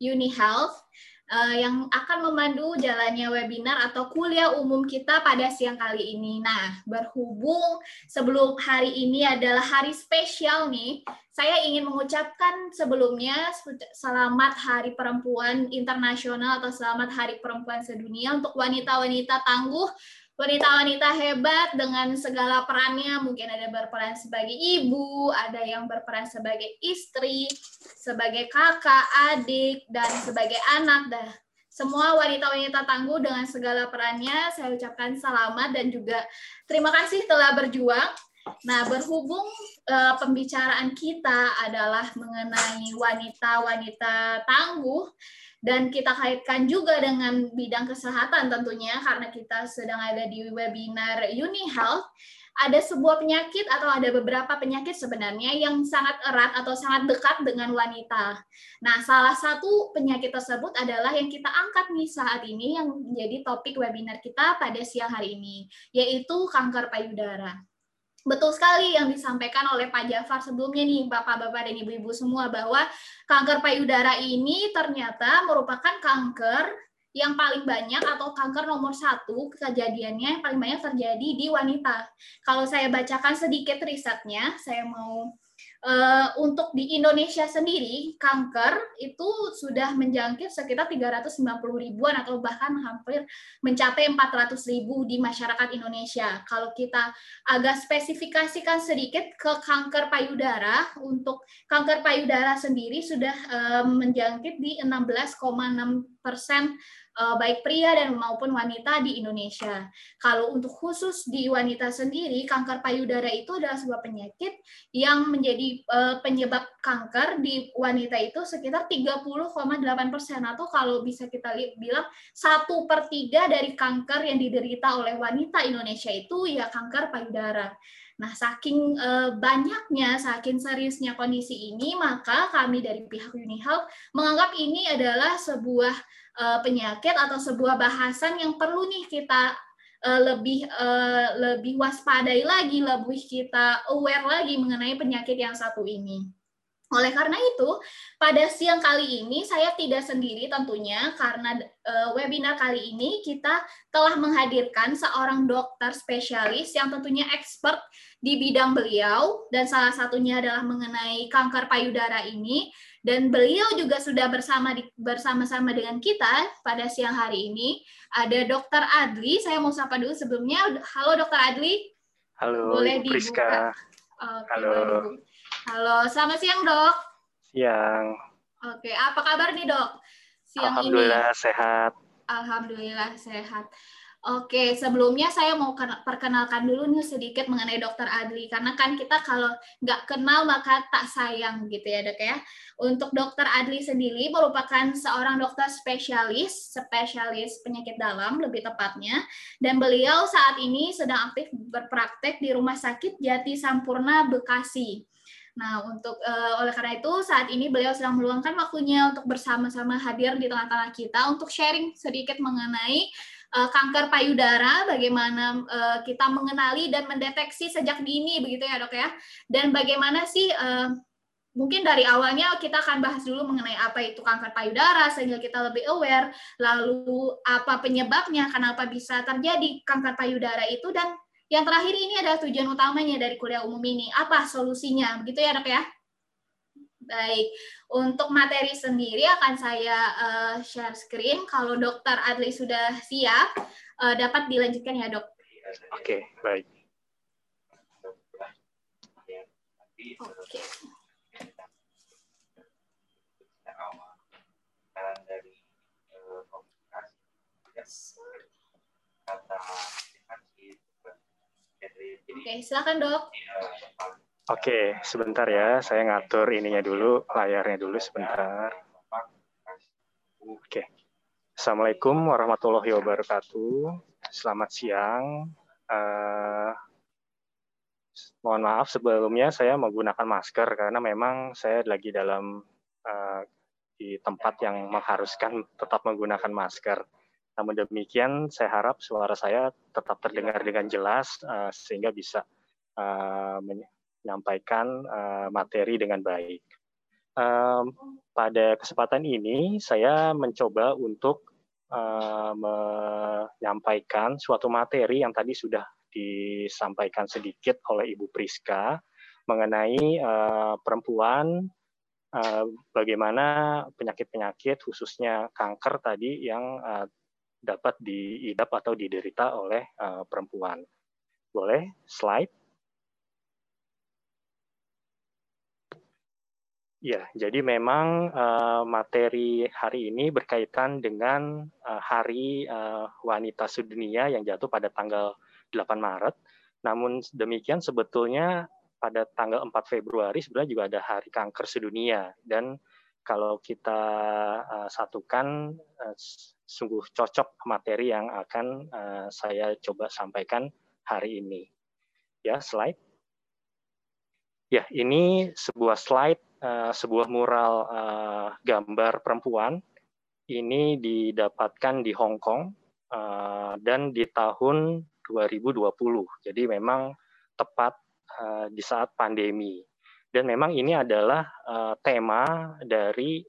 Uni Health uh, yang akan memandu jalannya webinar atau kuliah umum kita pada siang kali ini. Nah, berhubung sebelum hari ini adalah hari spesial nih, saya ingin mengucapkan sebelumnya selamat Hari Perempuan Internasional atau selamat Hari Perempuan Sedunia untuk wanita-wanita tangguh wanita-wanita hebat dengan segala perannya mungkin ada berperan sebagai ibu, ada yang berperan sebagai istri, sebagai kakak, adik dan sebagai anak dah. Semua wanita-wanita tangguh dengan segala perannya saya ucapkan selamat dan juga terima kasih telah berjuang. Nah, berhubung uh, pembicaraan kita adalah mengenai wanita-wanita tangguh, dan kita kaitkan juga dengan bidang kesehatan tentunya karena kita sedang ada di webinar Uni Health ada sebuah penyakit atau ada beberapa penyakit sebenarnya yang sangat erat atau sangat dekat dengan wanita. Nah, salah satu penyakit tersebut adalah yang kita angkat nih saat ini yang menjadi topik webinar kita pada siang hari ini, yaitu kanker payudara. Betul sekali yang disampaikan oleh Pak Jafar sebelumnya nih, Bapak-bapak dan Ibu-ibu semua bahwa kanker payudara ini ternyata merupakan kanker yang paling banyak atau kanker nomor satu kejadiannya yang paling banyak terjadi di wanita. Kalau saya bacakan sedikit risetnya, saya mau uh, untuk di Indonesia sendiri kanker itu sudah menjangkit sekitar 390 ribuan atau bahkan hampir mencapai 400 ribu di masyarakat Indonesia. Kalau kita agak spesifikasikan sedikit ke kanker payudara, untuk kanker payudara sendiri sudah uh, menjangkit di 16,6 persen baik pria dan maupun wanita di Indonesia. Kalau untuk khusus di wanita sendiri, kanker payudara itu adalah sebuah penyakit yang menjadi uh, penyebab kanker di wanita itu sekitar 30,8 persen atau kalau bisa kita bilang satu per tiga dari kanker yang diderita oleh wanita Indonesia itu ya kanker payudara. Nah, saking uh, banyaknya, saking seriusnya kondisi ini, maka kami dari pihak UniHealth menganggap ini adalah sebuah uh, penyakit atau sebuah bahasan yang perlu nih kita uh, lebih uh, lebih waspadai lagi, lebih kita aware lagi mengenai penyakit yang satu ini. Oleh karena itu, pada siang kali ini saya tidak sendiri tentunya karena uh, webinar kali ini kita telah menghadirkan seorang dokter spesialis yang tentunya expert di bidang beliau dan salah satunya adalah mengenai kanker payudara ini dan beliau juga sudah bersama bersama-sama dengan kita pada siang hari ini ada Dokter Adli. Saya mau sapa dulu sebelumnya. Halo Dokter Adli. Halo. Boleh dibuka. Priska. Oke, Halo. Halo, selamat siang dok. Siang. Oke, apa kabar nih dok? Siang Alhamdulillah ini? sehat. Alhamdulillah sehat. Oke, sebelumnya saya mau perkenalkan dulu nih sedikit mengenai Dokter Adli karena kan kita kalau nggak kenal maka tak sayang gitu ya dok ya. Untuk Dokter Adli sendiri merupakan seorang dokter spesialis, spesialis penyakit dalam lebih tepatnya, dan beliau saat ini sedang aktif berpraktek di Rumah Sakit Jati Sampurna Bekasi. Nah, untuk uh, oleh karena itu saat ini beliau sedang meluangkan waktunya untuk bersama-sama hadir di tengah-tengah kita untuk sharing sedikit mengenai uh, kanker payudara, bagaimana uh, kita mengenali dan mendeteksi sejak dini begitu ya dok ya, dan bagaimana sih uh, mungkin dari awalnya kita akan bahas dulu mengenai apa itu kanker payudara sehingga kita lebih aware, lalu apa penyebabnya, kenapa bisa terjadi kanker payudara itu dan yang terakhir ini adalah tujuan utamanya dari kuliah umum ini, apa solusinya, begitu ya dok ya? Baik, untuk materi sendiri akan saya uh, share screen. Kalau Dokter Adli sudah siap, uh, dapat dilanjutkan ya dok. Oke, okay, baik. Oke. Oke, silakan dok. Oke, sebentar ya. Saya ngatur ininya dulu, layarnya dulu sebentar. Oke. Assalamualaikum warahmatullahi wabarakatuh. Selamat siang. Uh, mohon maaf sebelumnya saya menggunakan masker karena memang saya lagi dalam uh, di tempat yang mengharuskan tetap menggunakan masker. Namun demikian, saya harap suara saya tetap terdengar dengan jelas uh, sehingga bisa uh, menyampaikan uh, materi dengan baik. Um, pada kesempatan ini saya mencoba untuk uh, menyampaikan suatu materi yang tadi sudah disampaikan sedikit oleh Ibu Priska mengenai uh, perempuan uh, bagaimana penyakit-penyakit khususnya kanker tadi yang uh, dapat diidap atau diderita oleh uh, perempuan. Boleh slide? Ya, jadi memang uh, materi hari ini berkaitan dengan uh, Hari uh, Wanita Sedunia yang jatuh pada tanggal 8 Maret. Namun demikian sebetulnya pada tanggal 4 Februari sebenarnya juga ada Hari Kanker Sedunia dan kalau kita uh, satukan uh, sungguh cocok materi yang akan uh, saya coba sampaikan hari ini. Ya, slide. Ya, ini sebuah slide Eh, sebuah mural uh, gambar perempuan ini didapatkan di Hong Kong uh, dan di tahun 2020. Jadi memang tepat di saat pandemi. Dan memang ini adalah tema dari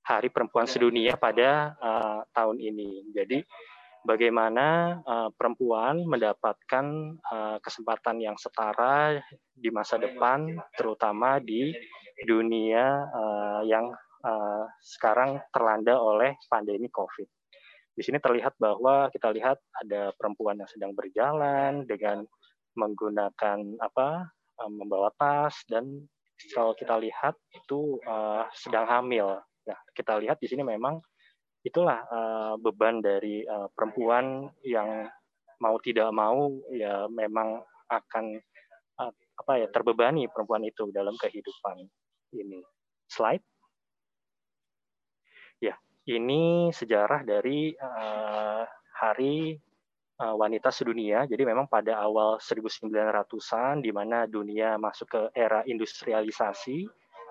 Hari Perempuan Sedunia pada tahun ini. Jadi bagaimana uh, perempuan mendapatkan uh, kesempatan yang setara di masa depan, terutama di dunia uh, yang uh, sekarang terlanda oleh pandemi COVID. Di sini terlihat bahwa kita lihat ada perempuan yang sedang berjalan dengan menggunakan apa membawa tas dan kalau kita lihat itu uh, sedang hamil. Nah, kita lihat di sini memang itulah uh, beban dari uh, perempuan yang mau tidak mau ya memang akan uh, apa ya terbebani perempuan itu dalam kehidupan ini. Slide. Ya, ini sejarah dari uh, Hari uh, Wanita Sedunia. Jadi memang pada awal 1900-an di mana dunia masuk ke era industrialisasi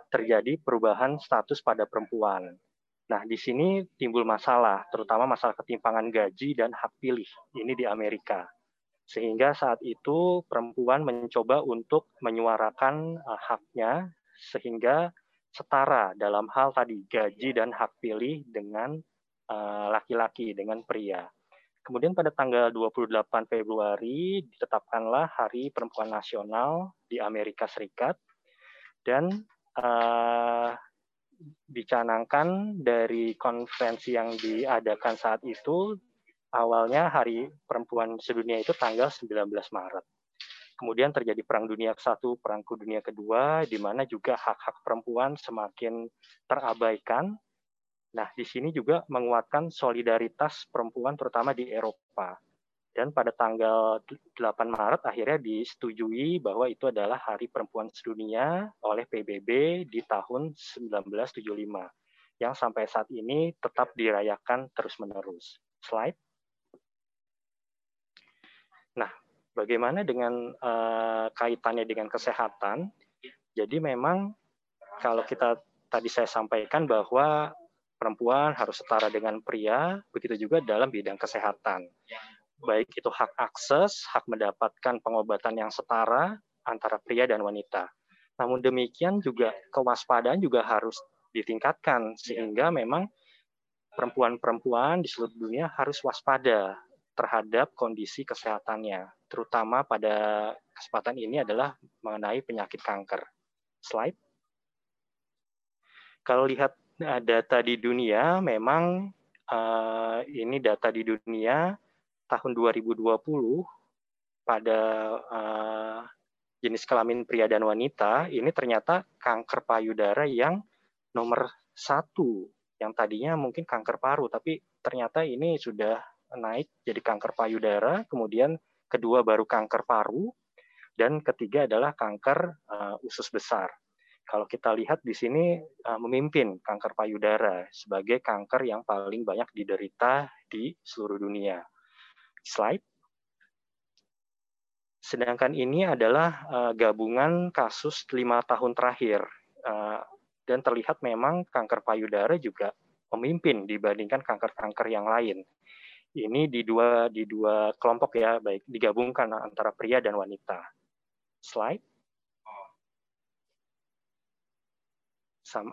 terjadi perubahan status pada perempuan Nah, di sini timbul masalah, terutama masalah ketimpangan gaji dan hak pilih. Ini di Amerika. Sehingga saat itu perempuan mencoba untuk menyuarakan uh, haknya sehingga setara dalam hal tadi gaji dan hak pilih dengan uh, laki-laki, uh, dengan pria. Kemudian pada tanggal 28 Februari ditetapkanlah Hari Perempuan Nasional di Amerika Serikat dan uh, dicanangkan dari konferensi yang diadakan saat itu awalnya Hari Perempuan Sedunia itu tanggal 19 Maret. Kemudian terjadi Perang Dunia ke-1, Perang Dunia Kedua, di mana juga hak-hak perempuan semakin terabaikan. Nah, di sini juga menguatkan solidaritas perempuan terutama di Eropa. Dan pada tanggal 8 Maret akhirnya disetujui bahwa itu adalah Hari Perempuan Sedunia oleh PBB di tahun 1975 yang sampai saat ini tetap dirayakan terus-menerus. Slide. Nah, bagaimana dengan uh, kaitannya dengan kesehatan? Jadi memang kalau kita tadi saya sampaikan bahwa perempuan harus setara dengan pria, begitu juga dalam bidang kesehatan baik itu hak akses, hak mendapatkan pengobatan yang setara antara pria dan wanita. Namun demikian juga kewaspadaan juga harus ditingkatkan sehingga memang perempuan-perempuan di seluruh dunia harus waspada terhadap kondisi kesehatannya, terutama pada kesempatan ini adalah mengenai penyakit kanker. Slide. Kalau lihat eh, data di dunia, memang uh, ini data di dunia tahun 2020 pada uh, jenis kelamin pria dan wanita ini ternyata kanker payudara yang nomor satu. Yang tadinya mungkin kanker paru tapi ternyata ini sudah naik jadi kanker payudara. Kemudian kedua baru kanker paru dan ketiga adalah kanker uh, usus besar. Kalau kita lihat di sini uh, memimpin kanker payudara sebagai kanker yang paling banyak diderita di seluruh dunia slide. Sedangkan ini adalah uh, gabungan kasus lima tahun terakhir uh, dan terlihat memang kanker payudara juga memimpin dibandingkan kanker-kanker yang lain. Ini di dua di dua kelompok ya, baik digabungkan antara pria dan wanita. Slide.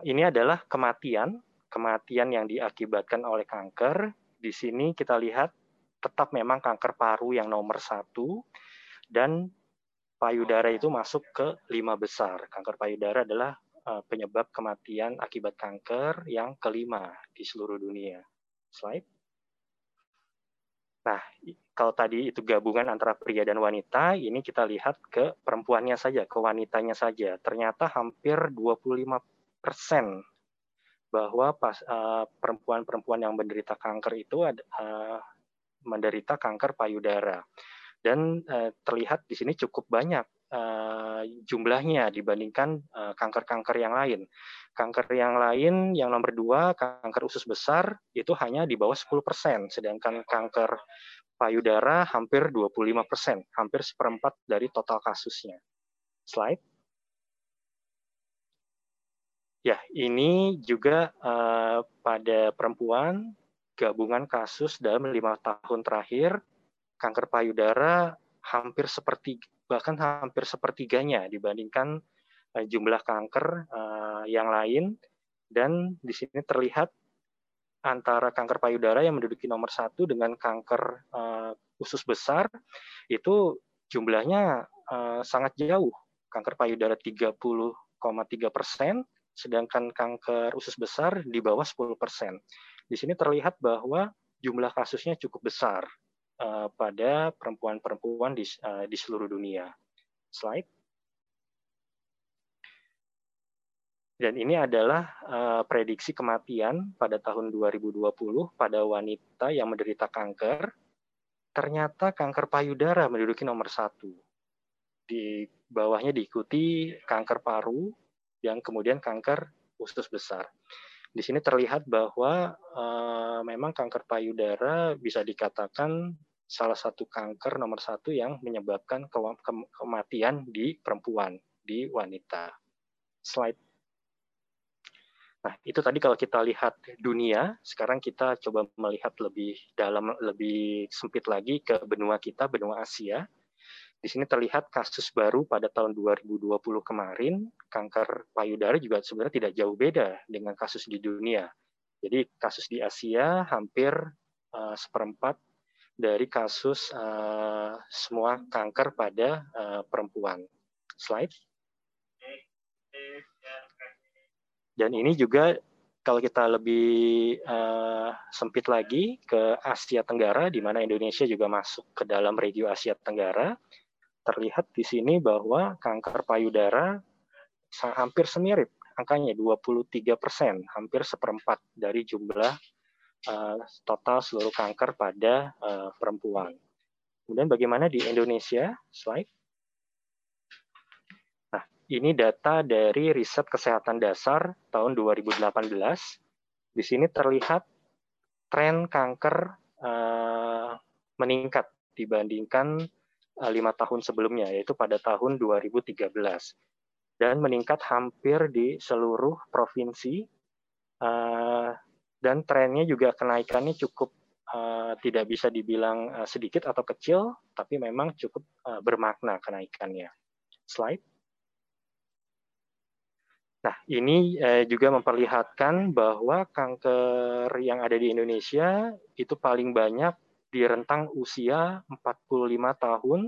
Ini adalah kematian, kematian yang diakibatkan oleh kanker. Di sini kita lihat tetap memang kanker paru yang nomor satu, dan payudara itu masuk ke lima besar. Kanker payudara adalah eh, penyebab kematian akibat kanker yang kelima di seluruh dunia. Slide. Nah, kalau tadi itu gabungan antara pria dan wanita, ini kita lihat ke perempuannya saja, ke wanitanya saja. Ternyata hampir 25 persen bahwa eh, perempuan-perempuan yang menderita kanker itu ada, uh, menderita kanker payudara. Dan uh, terlihat di sini cukup banyak uh, jumlahnya dibandingkan kanker-kanker uh, yang lain. Kanker yang lain, yang nomor dua, kanker usus besar, itu hanya di bawah 10 persen, sedangkan kanker payudara hampir 25 persen, hampir seperempat dari total kasusnya. Slide. Ya, ini juga uh, pada perempuan gabungan kasus dalam lima tahun terakhir kanker payudara hampir seperti bahkan hampir sepertiganya dibandingkan Eh, jumlah kanker uh, yang lain dan di sini terlihat antara kanker payudara yang menduduki nomor satu dengan kanker uh, usus besar itu jumlahnya sangat jauh kanker payudara 30,3 persen sedangkan kanker usus besar di bawah 10 persen. Di sini terlihat bahwa jumlah kasusnya cukup besar uh, pada perempuan-perempuan di, uh, di seluruh dunia. Slide. Dan ini adalah uh, prediksi kematian pada tahun 2020 pada wanita yang menderita kanker. Ternyata kanker payudara menduduki nomor satu. Di bawahnya diikuti kanker paru, yang kemudian kanker usus besar. Di sini terlihat bahwa uh, memang kanker payudara bisa dikatakan salah satu kanker nomor satu yang menyebabkan kematian di perempuan, di wanita. Slide Nah, itu tadi kalau kita lihat dunia, sekarang kita coba melihat lebih dalam, lebih sempit lagi ke benua kita, benua Asia. Di sini terlihat kasus baru pada tahun 2020 kemarin, kanker payudara juga sebenarnya tidak jauh beda dengan kasus di dunia. Jadi kasus di Asia hampir uh, seperempat dari kasus uh, semua kanker pada uh, perempuan. Slide. Dan ini juga kalau kita lebih uh, sempit lagi ke Asia Tenggara, di mana Indonesia juga masuk ke dalam regio Asia Tenggara, terlihat di sini bahwa kanker payudara hampir semirip, angkanya 23 persen, hampir seperempat dari jumlah uh, total seluruh kanker pada uh, perempuan. Kemudian bagaimana di Indonesia? Slide. Ini data dari riset kesehatan dasar tahun 2018. Di sini terlihat tren kanker uh, meningkat dibandingkan lima tahun sebelumnya, yaitu pada tahun 2013. Dan meningkat hampir di seluruh provinsi, uh, dan trennya juga kenaikannya cukup uh, tidak bisa dibilang sedikit atau kecil, tapi memang cukup bermakna kenaikannya. Slide. Nah, ini eh, juga memperlihatkan bahwa kanker yang ada di Indonesia itu paling banyak di rentang usia 45 tahun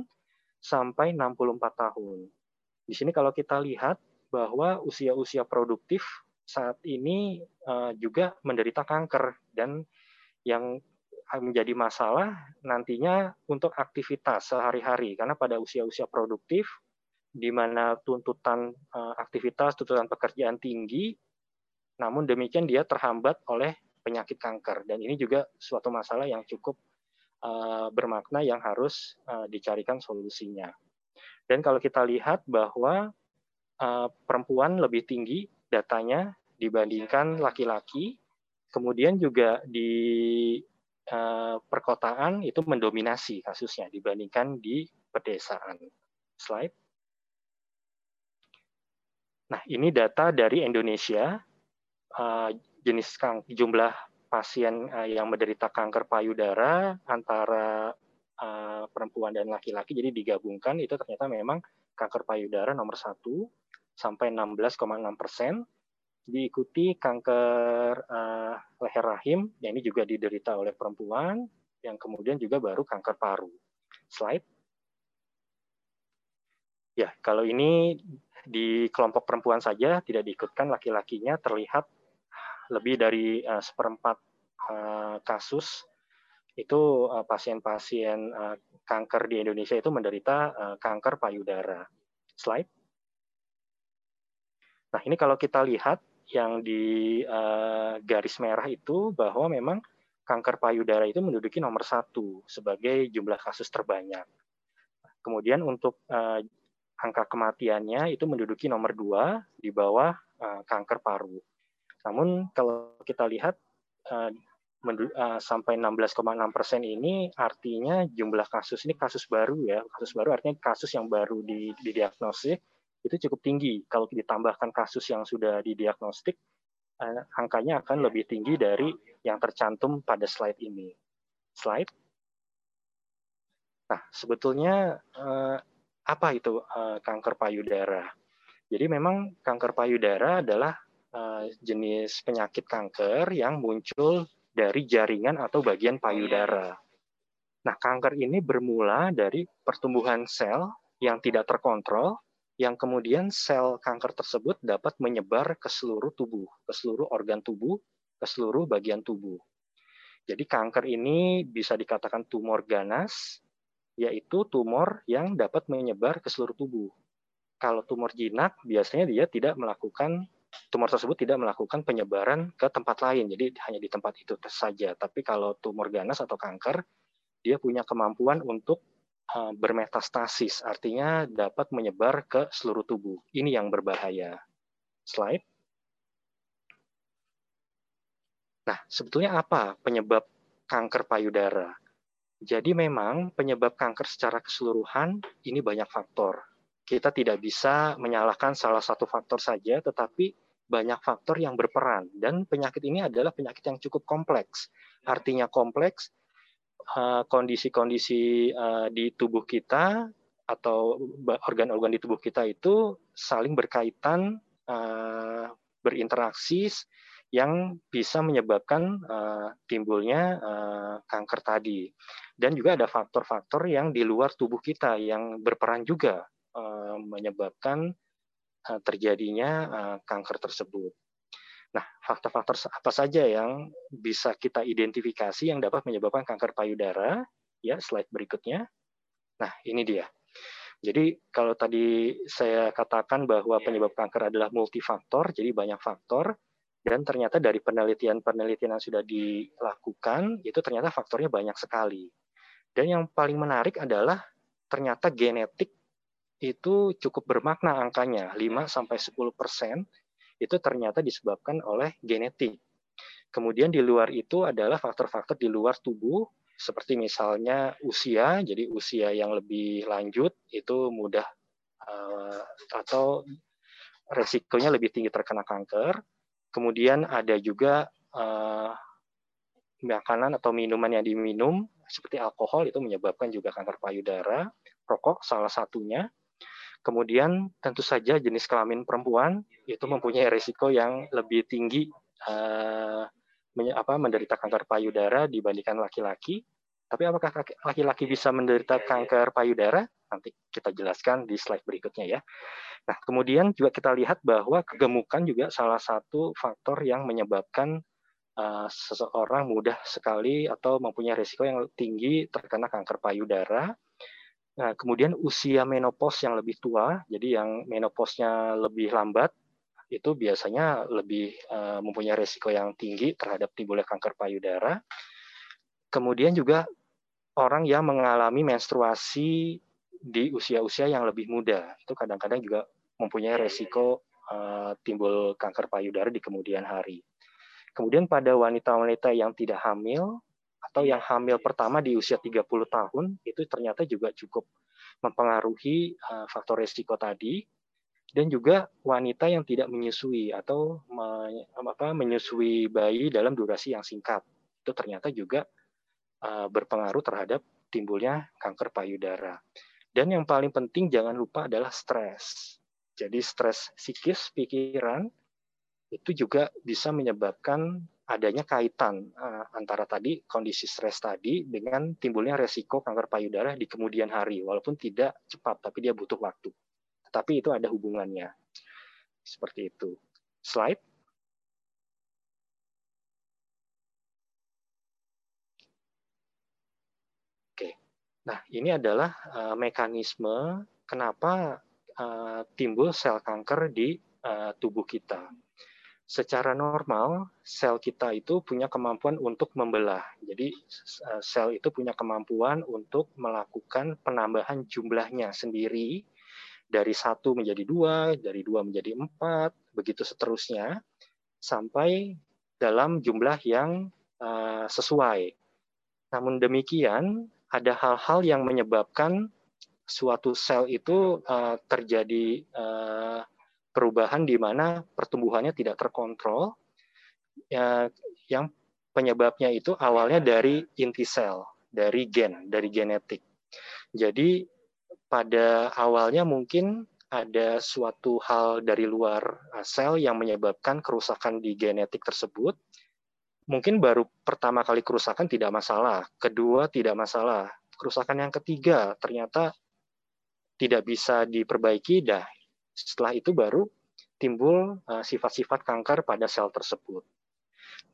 sampai 64 tahun. Di sini kalau kita lihat bahwa usia-usia produktif saat ini eh, juga menderita kanker dan yang menjadi masalah nantinya untuk aktivitas sehari-hari karena pada usia-usia produktif di mana tuntutan uh, aktivitas, tuntutan pekerjaan tinggi, namun demikian dia terhambat oleh penyakit kanker. Dan ini juga suatu masalah yang cukup uh, bermakna yang harus uh, dicarikan solusinya. Dan kalau kita lihat bahwa uh, perempuan lebih tinggi datanya dibandingkan laki-laki, kemudian juga di perkotaan itu mendominasi kasusnya dibandingkan di pedesaan. Slide. Nah, ini data dari Indonesia, jenis kang jumlah pasien uh, yang menderita kanker payudara antara uh, perempuan dan laki-laki, jadi digabungkan itu ternyata memang kanker payudara nomor satu sampai 16,6 persen, diikuti kanker uh, leher rahim, yang ini juga diderita oleh perempuan, yang kemudian juga baru kanker paru. Slide. Ya, kalau ini di kelompok perempuan saja tidak diikutkan laki-lakinya terlihat lebih dari uh, seperempat uh, kasus itu pasien-pasien uh, uh, kanker di Indonesia itu menderita kanker payudara. Slide. Nah, ini kalau kita lihat yang di garis merah itu bahwa memang kanker payudara itu menduduki nomor satu sebagai jumlah kasus terbanyak. Kemudian untuk angka kematiannya itu menduduki nomor dua di bawah kanker paru. Namun kalau kita lihat uh, uh, sampai 16,6 persen ini artinya jumlah kasus ini kasus baru ya, kasus baru artinya kasus yang baru didiagnosis itu cukup tinggi. Kalau ditambahkan kasus yang sudah didiagnostik, eh, angkanya akan lebih tinggi dari yang tercantum pada slide ini. Slide. Nah, sebetulnya eh, apa itu eh, kanker payudara? Jadi memang kanker payudara adalah jenis penyakit kanker yang muncul dari jaringan atau bagian payudara. Nah, kanker ini bermula dari pertumbuhan sel yang tidak terkontrol yang kemudian sel kanker tersebut dapat menyebar ke seluruh tubuh, ke seluruh organ tubuh, ke seluruh bagian tubuh. Jadi kanker ini bisa dikatakan tumor ganas, yaitu tumor yang dapat menyebar ke seluruh tubuh. Kalau tumor jinak, biasanya dia tidak melakukan tumor tersebut tidak melakukan penyebaran ke tempat lain, jadi hanya di tempat itu saja. Tapi kalau tumor ganas atau kanker, dia punya kemampuan untuk Eh, bermetastasis, artinya dapat menyebar ke seluruh tubuh. Ini yang berbahaya. Slide. Nah, sebetulnya apa penyebab kanker payudara? Jadi memang penyebab kanker secara keseluruhan ini banyak faktor. Kita tidak bisa menyalahkan salah satu faktor saja, tetapi banyak faktor yang berperan. Dan penyakit ini adalah penyakit yang cukup kompleks. Artinya kompleks Eh, kondisi-kondisi uh, di tubuh kita atau organ-organ di tubuh kita itu saling berkaitan, uh, berinteraksi yang bisa menyebabkan timbulnya kanker tadi. Dan juga ada faktor-faktor yang di luar tubuh kita yang berperan juga menyebabkan terjadinya uh, kanker tersebut. Nah, faktor-faktor apa saja yang bisa kita identifikasi yang dapat menyebabkan kanker payudara? Ya, slide berikutnya. Nah, ini dia. Jadi kalau tadi saya katakan bahwa penyebab kanker adalah multifaktor, jadi banyak faktor, dan ternyata dari penelitian-penelitian yang sudah dilakukan, itu ternyata faktornya banyak sekali. Dan yang paling menarik adalah ternyata genetik itu cukup bermakna angkanya, 5-10 persen itu ternyata disebabkan oleh genetik. Kemudian di luar itu adalah faktor-faktor di luar tubuh, seperti misalnya usia, jadi usia yang lebih lanjut itu mudah uh, atau resikonya lebih tinggi terkena kanker. Kemudian ada juga uh, makanan atau minuman yang diminum seperti alkohol itu menyebabkan juga kanker payudara, rokok salah satunya. Kemudian tentu saja jenis kelamin perempuan itu mempunyai risiko yang lebih tinggi uh, menderita kanker payudara dibandingkan laki-laki. Tapi apakah laki-laki bisa menderita kanker payudara? Nanti kita jelaskan di slide berikutnya ya. Nah, kemudian juga kita lihat bahwa kegemukan juga salah satu faktor yang menyebabkan uh, seseorang mudah sekali atau mempunyai risiko yang tinggi terkena kanker payudara. Nah, kemudian usia menopause yang lebih tua, jadi yang menopausnya lebih lambat, itu biasanya lebih uh, mempunyai risiko yang tinggi terhadap timbulnya kanker payudara. Kemudian juga orang yang mengalami menstruasi di usia-usia yang lebih muda, itu kadang-kadang juga mempunyai risiko uh, timbul kanker payudara di kemudian hari. Kemudian pada wanita-wanita yang tidak hamil, atau yang hamil pertama di usia 30 tahun itu ternyata juga cukup mempengaruhi uh, faktor resiko tadi dan juga wanita yang tidak menyusui atau menyusui bayi dalam durasi yang singkat itu ternyata juga uh, berpengaruh terhadap timbulnya kanker payudara. Dan yang paling penting jangan lupa adalah stres. Jadi stres psikis, pikiran, itu juga bisa menyebabkan adanya kaitan uh, antara tadi kondisi stres tadi dengan timbulnya resiko kanker payudara di kemudian hari walaupun tidak cepat tapi dia butuh waktu. Tapi itu ada hubungannya. Seperti itu. Slide. Oke. Nah, ini adalah uh, mekanisme kenapa uh, timbul sel kanker di uh, tubuh kita secara normal sel kita itu punya kemampuan untuk membelah. Jadi eh, sel itu punya kemampuan untuk melakukan penambahan jumlahnya sendiri dari satu menjadi dua, dari dua menjadi empat, begitu seterusnya sampai dalam jumlah yang uh, sesuai. Namun demikian ada hal-hal yang menyebabkan suatu sel itu uh, terjadi uh, perubahan di mana pertumbuhannya tidak terkontrol ya, yang penyebabnya itu awalnya dari inti sel, dari gen, dari genetik. Jadi pada awalnya mungkin ada suatu hal dari luar uh, sel yang menyebabkan kerusakan di genetik tersebut. Mungkin baru pertama kali kerusakan tidak masalah, kedua tidak masalah. Kerusakan yang ketiga ternyata tidak bisa diperbaiki, dah setelah itu baru timbul eh, sifat-sifat kanker pada sel tersebut.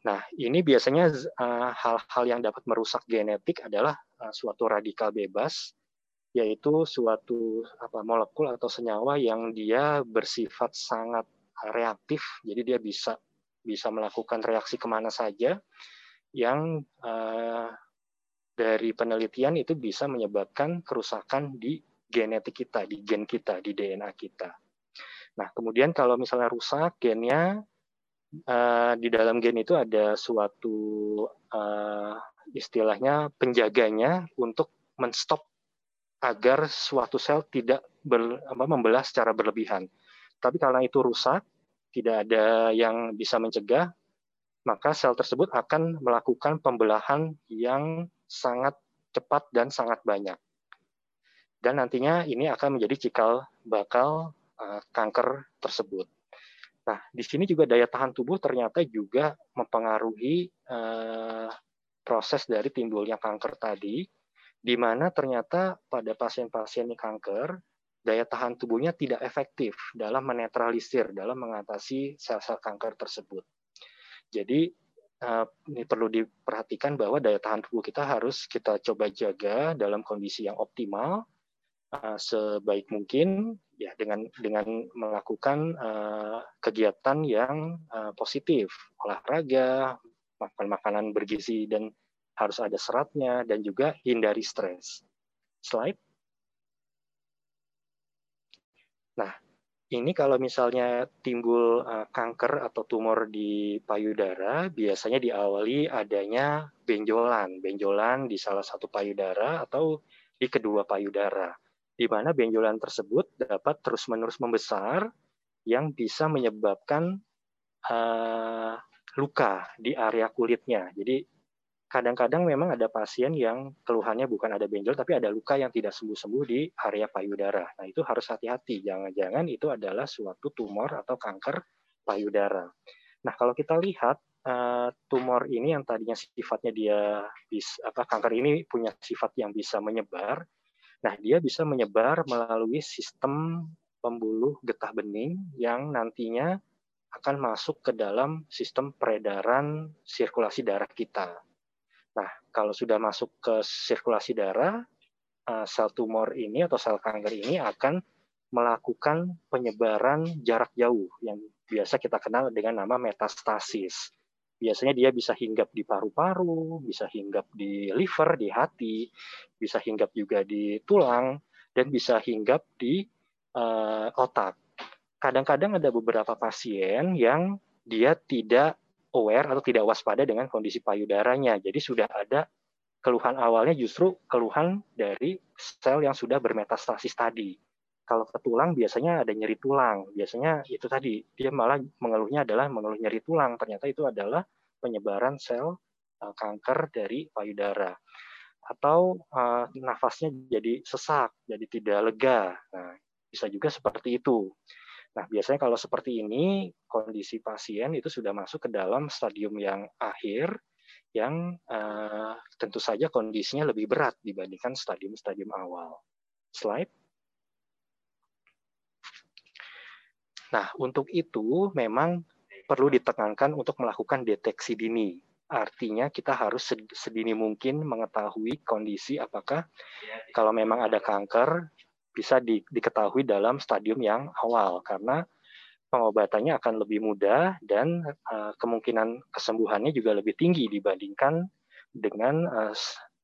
Nah, ini biasanya eh, hal-hal yang dapat merusak genetik adalah eh, suatu radikal bebas, yaitu suatu apa, molekul atau senyawa yang dia bersifat sangat reaktif, jadi dia bisa bisa melakukan reaksi ke mana saja, yang uh, dari penelitian itu bisa menyebabkan kerusakan di genetik kita, di gen kita, di DNA kita. Nah, kemudian kalau misalnya rusak gennya, uh, di dalam gen itu ada suatu uh, istilahnya penjaganya untuk menstop agar suatu sel tidak ber, apa, membelah secara berlebihan. Tapi karena itu rusak, tidak ada yang bisa mencegah, maka sel tersebut akan melakukan pembelahan yang sangat cepat dan sangat banyak. Dan nantinya ini akan menjadi cikal bakal kanker tersebut. Nah, di sini juga daya tahan tubuh ternyata juga mempengaruhi uh, proses dari timbulnya kanker tadi, di mana ternyata pada pasien-pasien kanker, daya tahan tubuhnya tidak efektif dalam menetralisir, dalam mengatasi sel-sel kanker tersebut. Jadi, uh, ini perlu diperhatikan bahwa daya tahan tubuh kita harus kita coba jaga dalam kondisi yang optimal, uh, sebaik mungkin ya dengan dengan melakukan uh, kegiatan yang uh, positif. Olahraga makan makanan bergizi dan harus ada seratnya dan juga hindari stres. Slide. Nah ini kalau misalnya timbul uh, kanker atau tumor di payudara biasanya diawali adanya benjolan. Benjolan di salah satu payudara atau di kedua payudara di mana benjolan tersebut dapat terus-menerus membesar yang bisa menyebabkan uh, luka di area kulitnya. Jadi kadang-kadang memang ada pasien yang keluhannya bukan ada benjol tapi ada luka yang tidak sembuh-sembuh di area payudara. Nah, itu harus hati-hati. Jangan-jangan itu adalah suatu tumor atau kanker payudara. Nah, kalau kita lihat uh, tumor ini yang tadinya sifatnya dia bisa apa kanker ini punya sifat yang bisa menyebar, Nah, dia bisa menyebar melalui sistem pembuluh getah bening yang nantinya akan masuk ke dalam sistem peredaran sirkulasi darah kita. Nah, kalau sudah masuk ke sirkulasi darah, eh, sel tumor ini atau sel kanker ini akan melakukan penyebaran jarak jauh yang biasa kita kenal dengan nama metastasis biasanya dia bisa hinggap di paru-paru, bisa hinggap di liver, di hati, bisa hinggap juga di tulang, dan bisa hinggap di uh, otak. Kadang-kadang ada beberapa pasien yang dia tidak aware atau tidak waspada dengan kondisi payudaranya. Jadi sudah ada keluhan awalnya justru keluhan dari sel yang sudah bermetastasis tadi. Kalau ke tulang biasanya ada nyeri tulang. Biasanya itu tadi dia malah mengeluhnya adalah mengeluh nyeri tulang. Ternyata itu adalah penyebaran sel uh, kanker dari payudara. Atau uh, nafasnya jadi sesak, jadi tidak lega. Nah, bisa juga seperti itu. Nah, biasanya kalau seperti ini, kondisi pasien itu sudah masuk ke dalam stadium yang akhir, yang uh, tentu saja kondisinya lebih berat dibandingkan stadium-stadium awal. Slide. Nah, untuk itu memang perlu ditekankan untuk melakukan deteksi dini. Artinya kita harus sedini mungkin mengetahui kondisi apakah kalau memang ada kanker bisa di, diketahui dalam stadium yang awal karena pengobatannya akan lebih mudah dan uh, kemungkinan kesembuhannya juga lebih tinggi dibandingkan dengan uh,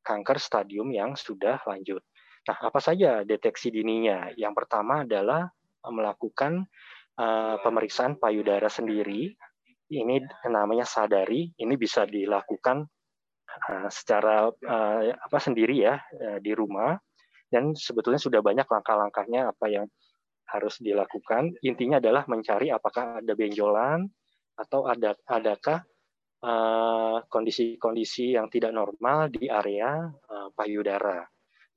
kanker stadium yang sudah lanjut. Nah, apa saja deteksi dininya? Yang pertama adalah melakukan uh, pemeriksaan payudara sendiri. Ini namanya sadari. Ini bisa dilakukan uh, secara uh, apa sendiri ya uh, di rumah dan sebetulnya sudah banyak langkah-langkahnya apa yang harus dilakukan. Intinya adalah mencari apakah ada benjolan atau ada adakah eh, kondisi-kondisi uh, yang tidak normal di area uh, payudara.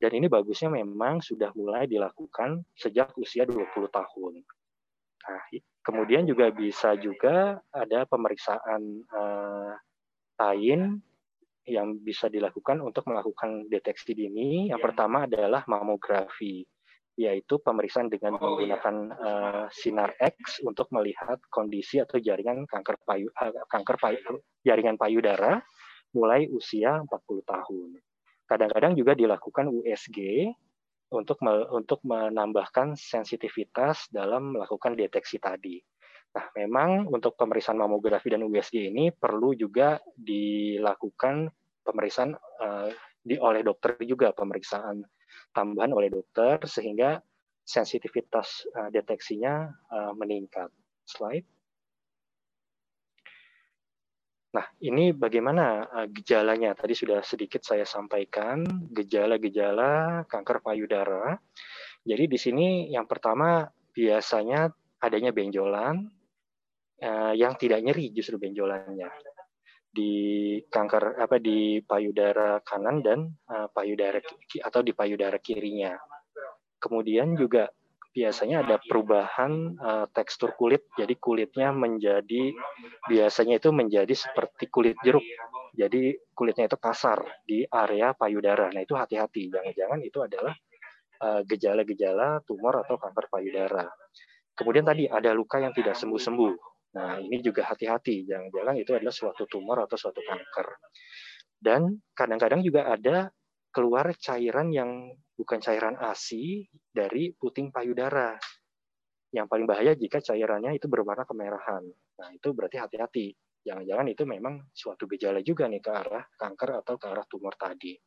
Dan ini bagusnya memang sudah mulai dilakukan sejak usia 20 tahun. Nah, kemudian juga bisa juga ada pemeriksaan uh, lain yang bisa dilakukan untuk melakukan deteksi dini. Yang ya. pertama adalah mamografi, yaitu pemeriksaan dengan oh, menggunakan uh, sinar X untuk melihat kondisi atau jaringan kanker payu uh, kanker payu jaringan payudara mulai usia 40 tahun. Kadang-kadang juga dilakukan USG untuk untuk menambahkan sensitivitas dalam melakukan deteksi tadi. Nah, memang untuk pemeriksaan mamografi dan USG ini perlu juga dilakukan pemeriksaan uh, di oleh dokter juga pemeriksaan tambahan oleh dokter sehingga sensitivitas uh, deteksinya uh, meningkat. Slide. Nah, ini bagaimana uh, gejalanya? Tadi sudah sedikit saya sampaikan gejala-gejala kanker payudara. Jadi di sini yang pertama biasanya adanya benjolan, uh, yang tidak nyeri justru benjolannya di kanker apa di payudara kanan dan uh, payudara atau di payudara kirinya. Kemudian juga biasanya ada perubahan uh, tekstur kulit, jadi kulitnya menjadi biasanya itu menjadi seperti kulit jeruk. Jadi kulitnya itu kasar di area payudara. Nah itu hati-hati, jangan-jangan itu adalah gejala-gejala uh, tumor atau kanker payudara. Kemudian tadi ada luka yang tidak sembuh-sembuh. Nah, ini juga hati-hati, jangan-jangan itu adalah suatu tumor atau suatu kanker. Dan kadang-kadang juga ada keluar cairan yang bukan cairan ASI dari puting payudara. Yang paling bahaya jika cairannya itu berwarna kemerahan. Nah, itu berarti hati-hati. Jangan-jangan itu memang suatu gejala juga nih ke arah kanker atau ke arah tumor tadi.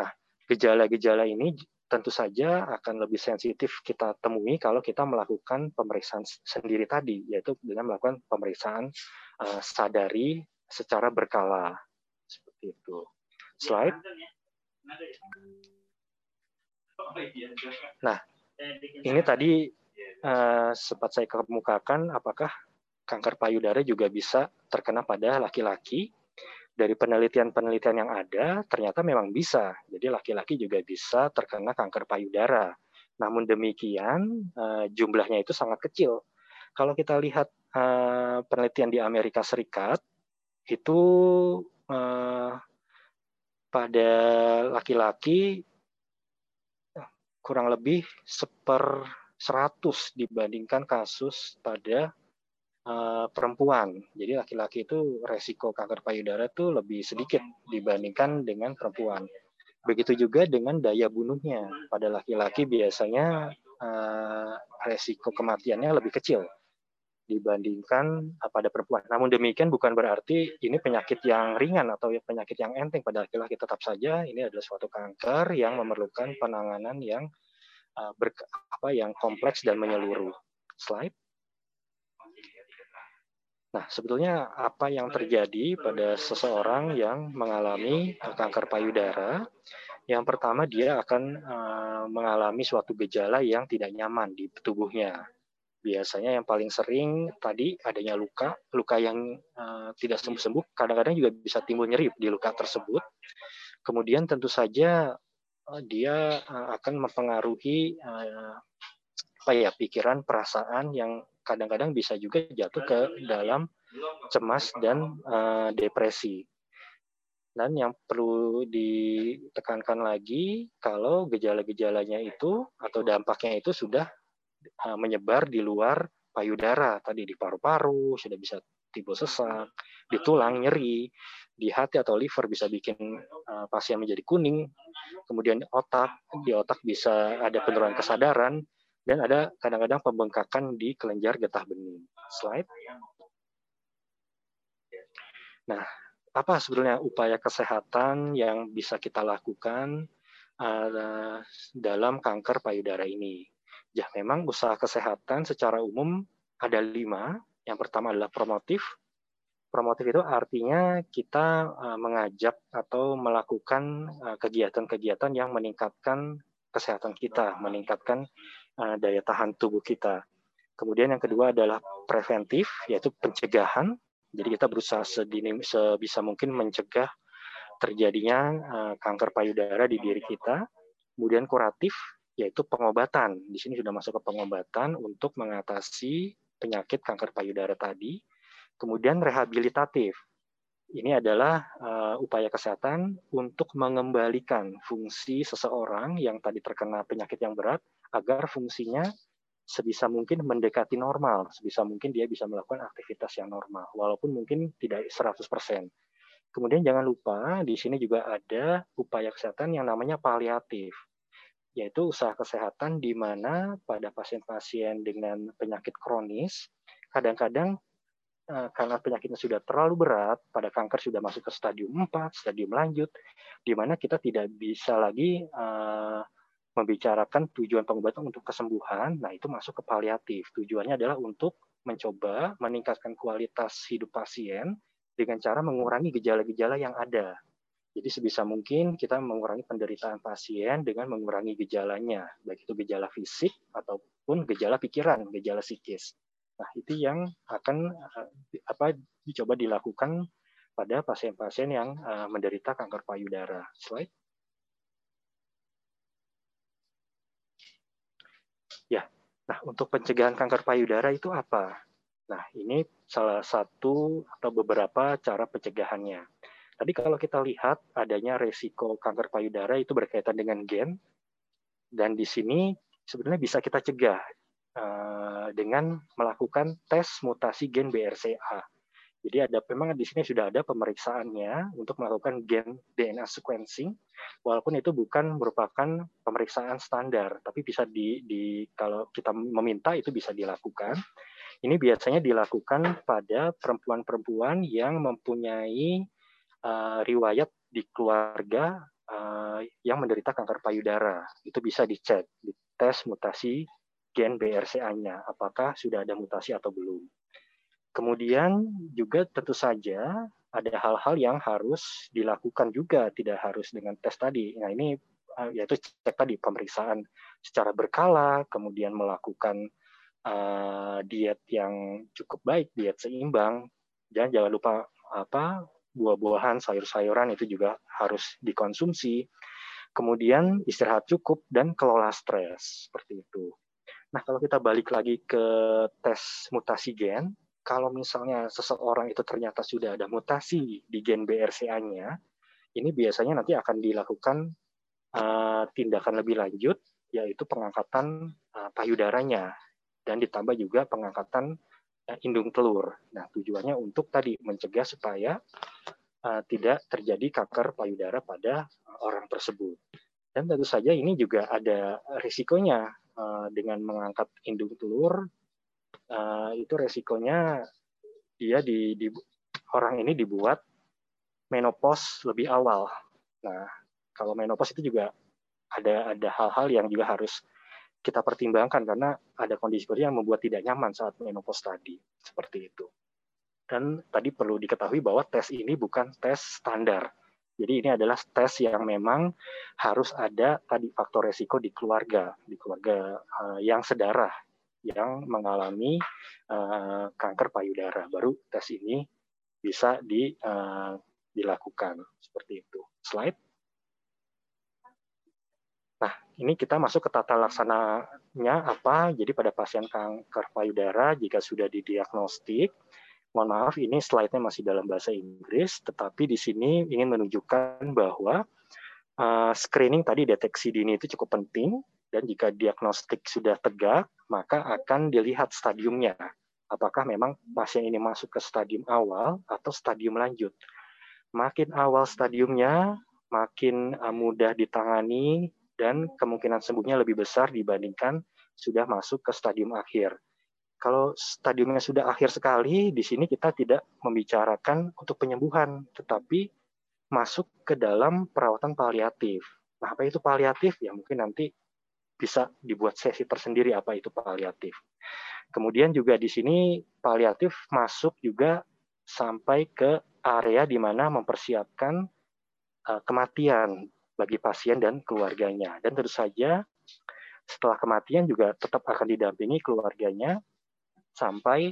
Nah, gejala-gejala ini tentu saja akan lebih sensitif kita temui kalau kita melakukan pemeriksaan sendiri tadi, yaitu dengan melakukan pemeriksaan uh, sadari secara berkala. Seperti itu. Slide. Nah, ini tadi uh, sempat saya kemukakan apakah kanker payudara juga bisa terkena pada laki-laki dari penelitian-penelitian yang ada ternyata memang bisa. Jadi laki-laki juga bisa terkena kanker payudara. Namun demikian eh, jumlahnya itu sangat kecil. Kalau kita lihat eh, penelitian di Amerika Serikat itu eh, pada laki-laki kurang lebih seper 100 dibandingkan kasus pada uh, perempuan. Jadi laki-laki itu resiko kanker payudara itu lebih sedikit dibandingkan dengan perempuan. Begitu juga dengan daya bunuhnya. Pada laki-laki biasanya uh, resiko kematiannya lebih kecil dibandingkan uh, pada perempuan. Namun demikian bukan berarti ini penyakit yang ringan atau penyakit yang enteng pada laki-laki tetap saja ini adalah suatu kanker yang memerlukan penanganan yang uh, ber, apa yang kompleks dan menyeluruh. Slide. Nah, sebetulnya apa yang terjadi pada seseorang yang mengalami kanker payudara? Yang pertama, dia akan mengalami suatu gejala yang tidak nyaman di tubuhnya. Biasanya yang paling sering tadi adanya luka, luka yang uh, tidak sembuh-sembuh, kadang-kadang juga bisa timbul nyeri di luka tersebut. Kemudian tentu saja uh, dia uh, akan mempengaruhi uh, apa ya pikiran, perasaan yang kadang-kadang bisa juga jatuh ke dalam cemas dan uh, depresi. Dan yang perlu ditekankan lagi kalau gejala-gejalanya itu atau dampaknya itu sudah uh, menyebar di luar payudara, tadi di paru-paru sudah bisa timbul sesak, di tulang nyeri, di hati atau liver bisa bikin uh, pasien menjadi kuning, kemudian otak di otak bisa ada penurunan kesadaran dan ada kadang-kadang pembengkakan di kelenjar getah bening. Slide. Nah, apa sebenarnya upaya kesehatan yang bisa kita lakukan uh, dalam kanker payudara ini? Ya, memang usaha kesehatan secara umum ada lima. Yang pertama adalah promotif. Promotif itu artinya kita uh, mengajak atau melakukan uh, kegiatan-kegiatan yang meningkatkan kesehatan kita, meningkatkan uh, daya tahan tubuh kita. Kemudian yang kedua adalah preventif, yaitu pencegahan. Jadi kita berusaha sedini, sebisa mungkin mencegah terjadinya kanker payudara di diri kita. Kemudian kuratif, yaitu pengobatan. Di sini sudah masuk ke pengobatan untuk mengatasi penyakit kanker payudara tadi. Kemudian rehabilitatif. Ini adalah uh, upaya kesehatan untuk mengembalikan fungsi seseorang yang tadi terkena penyakit yang berat agar fungsinya sebisa mungkin mendekati normal, sebisa mungkin dia bisa melakukan aktivitas yang normal, walaupun mungkin tidak 100%. Kemudian jangan lupa di sini juga ada upaya kesehatan yang namanya paliatif yaitu usaha kesehatan di mana pada pasien-pasien dengan penyakit kronis, kadang-kadang eh, karena penyakitnya sudah terlalu berat, pada kanker sudah masuk ke stadium 4, stadium lanjut, di mana kita tidak bisa lagi uh, membicarakan tujuan pengobatan untuk kesembuhan, nah itu masuk ke paliatif. Tujuannya adalah untuk mencoba meningkatkan kualitas hidup pasien dengan cara mengurangi gejala-gejala yang ada. Jadi sebisa mungkin kita mengurangi penderitaan pasien dengan mengurangi gejalanya, baik itu gejala fisik ataupun gejala pikiran, gejala psikis. Nah, itu yang akan eh, apa dicoba dilakukan pada pasien-pasien yang uh, menderita kanker payudara. Slide. Ya, nah untuk pencegahan kanker payudara itu apa? Nah, ini salah satu atau beberapa cara pencegahannya. Tadi kalau kita lihat adanya resiko kanker payudara itu berkaitan dengan gen, dan di sini sebenarnya bisa kita cegah uh, dengan melakukan tes mutasi gen BRCA. Jadi ada memang di sini sudah ada pemeriksaannya untuk melakukan gen DNA sequencing, walaupun itu bukan merupakan pemeriksaan standar, tapi bisa di, di kalau kita meminta itu bisa dilakukan. Ini biasanya dilakukan pada perempuan-perempuan yang mempunyai uh, riwayat di keluarga uh, yang menderita kanker payudara. Itu bisa dicek, di tes mutasi gen BRCA-nya, apakah sudah ada mutasi atau belum. Kemudian juga tentu saja ada hal-hal yang harus dilakukan juga, tidak harus dengan tes tadi. Nah ini uh, yaitu cek tadi pemeriksaan secara berkala, kemudian melakukan uh, diet yang cukup baik, diet seimbang, dan jangan lupa apa buah-buahan, sayur-sayuran itu juga harus dikonsumsi. Kemudian istirahat cukup dan kelola stres seperti itu. Nah, kalau kita balik lagi ke tes mutasi gen, kalau misalnya seseorang itu ternyata sudah ada mutasi di gen BRCA-nya, ini biasanya nanti akan dilakukan uh, tindakan lebih lanjut, yaitu pengangkatan uh, payudaranya dan ditambah juga pengangkatan indung telur. Nah, tujuannya untuk tadi mencegah supaya uh, tidak terjadi kanker payudara pada orang tersebut. Dan tentu saja ini juga ada risikonya uh, dengan mengangkat indung telur. Uh, itu resikonya dia di, di orang ini dibuat menopause lebih awal. Nah, kalau menopause itu juga ada ada hal-hal yang juga harus kita pertimbangkan karena ada kondisi yang membuat tidak nyaman saat menopause tadi seperti itu. Dan tadi perlu diketahui bahwa tes ini bukan tes standar. Jadi ini adalah tes yang memang harus ada tadi faktor resiko di keluarga, di keluarga uh, yang sedarah yang mengalami uh, kanker payudara. Baru tes ini bisa uh, dilakukan seperti itu. Slide. Ini kita masuk ke tata laksananya apa. Jadi pada pasien kanker payudara jika sudah didiagnostik, mohon maaf ini slide-nya masih dalam bahasa Inggris, tetapi di sini ingin menunjukkan bahwa uh, screening tadi deteksi dini itu cukup penting dan jika diagnostik sudah tegak, maka akan dilihat stadiumnya. Apakah memang pasien ini masuk ke stadium awal atau stadium lanjut. Makin awal stadiumnya, makin uh, mudah ditangani dan kemungkinan sembuhnya lebih besar dibandingkan sudah masuk ke stadium akhir. Kalau stadiumnya sudah akhir sekali, di sini kita tidak membicarakan untuk penyembuhan, tetapi masuk ke dalam perawatan paliatif. Nah, apa itu paliatif? Ya mungkin nanti bisa dibuat sesi tersendiri apa itu paliatif. Kemudian juga di sini paliatif masuk juga sampai ke area di mana mempersiapkan uh, kematian bagi pasien dan keluarganya. Dan tentu saja setelah kematian juga tetap akan didampingi keluarganya sampai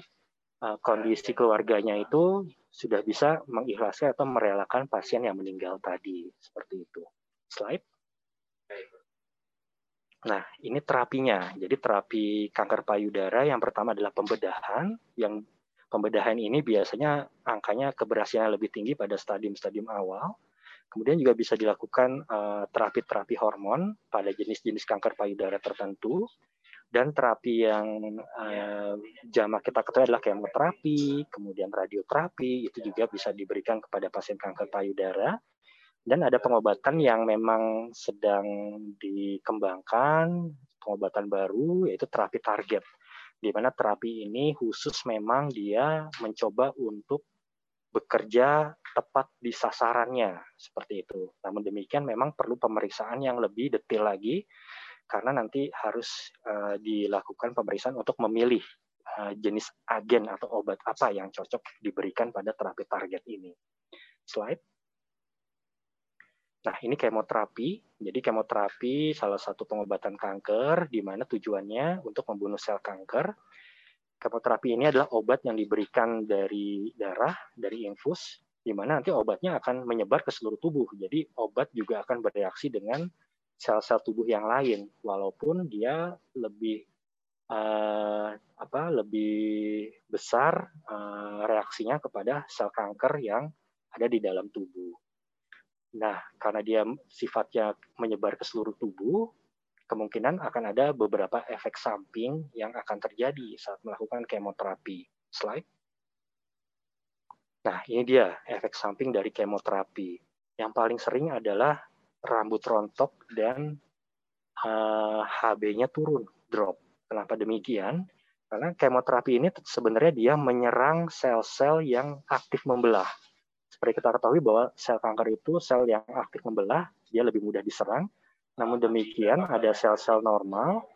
uh, kondisi keluarganya itu sudah bisa mengikhlaskan atau merelakan pasien yang meninggal tadi. Seperti itu. Slide. Nah, ini terapinya. Jadi terapi kanker payudara yang pertama adalah pembedahan, yang pembedahan ini biasanya angkanya keberhasilan lebih tinggi pada stadium-stadium awal. Kemudian juga bisa dilakukan eh, terapi-terapi hormon pada jenis-jenis kanker payudara tertentu. Dan terapi yang uh, jamak kita ketahui adalah kemoterapi, kemudian radioterapi, itu juga bisa diberikan kepada pasien kanker payudara. Dan ada pengobatan yang memang sedang dikembangkan, pengobatan baru, yaitu terapi target. Di mana terapi ini khusus memang dia mencoba untuk bekerja tepat di sasarannya seperti itu. Namun demikian memang perlu pemeriksaan yang lebih detail lagi karena nanti harus uh, dilakukan pemeriksaan untuk memilih uh, jenis agen atau obat apa yang cocok diberikan pada terapi target ini. Slide. Nah, ini kemoterapi. Jadi kemoterapi salah satu pengobatan kanker di mana tujuannya untuk membunuh sel kanker Kemoterapi ini adalah obat yang diberikan dari darah, dari infus, di mana nanti obatnya akan menyebar ke seluruh tubuh. Jadi obat juga akan bereaksi dengan sel-sel tubuh yang lain, walaupun dia lebih uh, apa lebih besar uh, reaksinya kepada sel kanker yang ada di dalam tubuh. Nah, karena dia sifatnya menyebar ke seluruh tubuh, kemungkinan akan ada beberapa efek samping yang akan terjadi saat melakukan kemoterapi. Slide. Nah, ini dia efek samping dari kemoterapi. Yang paling sering adalah rambut rontok dan uh, eh, HB-nya turun, drop. Kenapa demikian? Karena kemoterapi ini sebenarnya dia menyerang sel-sel yang aktif membelah. Seperti kita ketahui bahwa sel kanker itu sel yang aktif membelah, dia lebih mudah diserang, namun demikian, ada sel-sel normal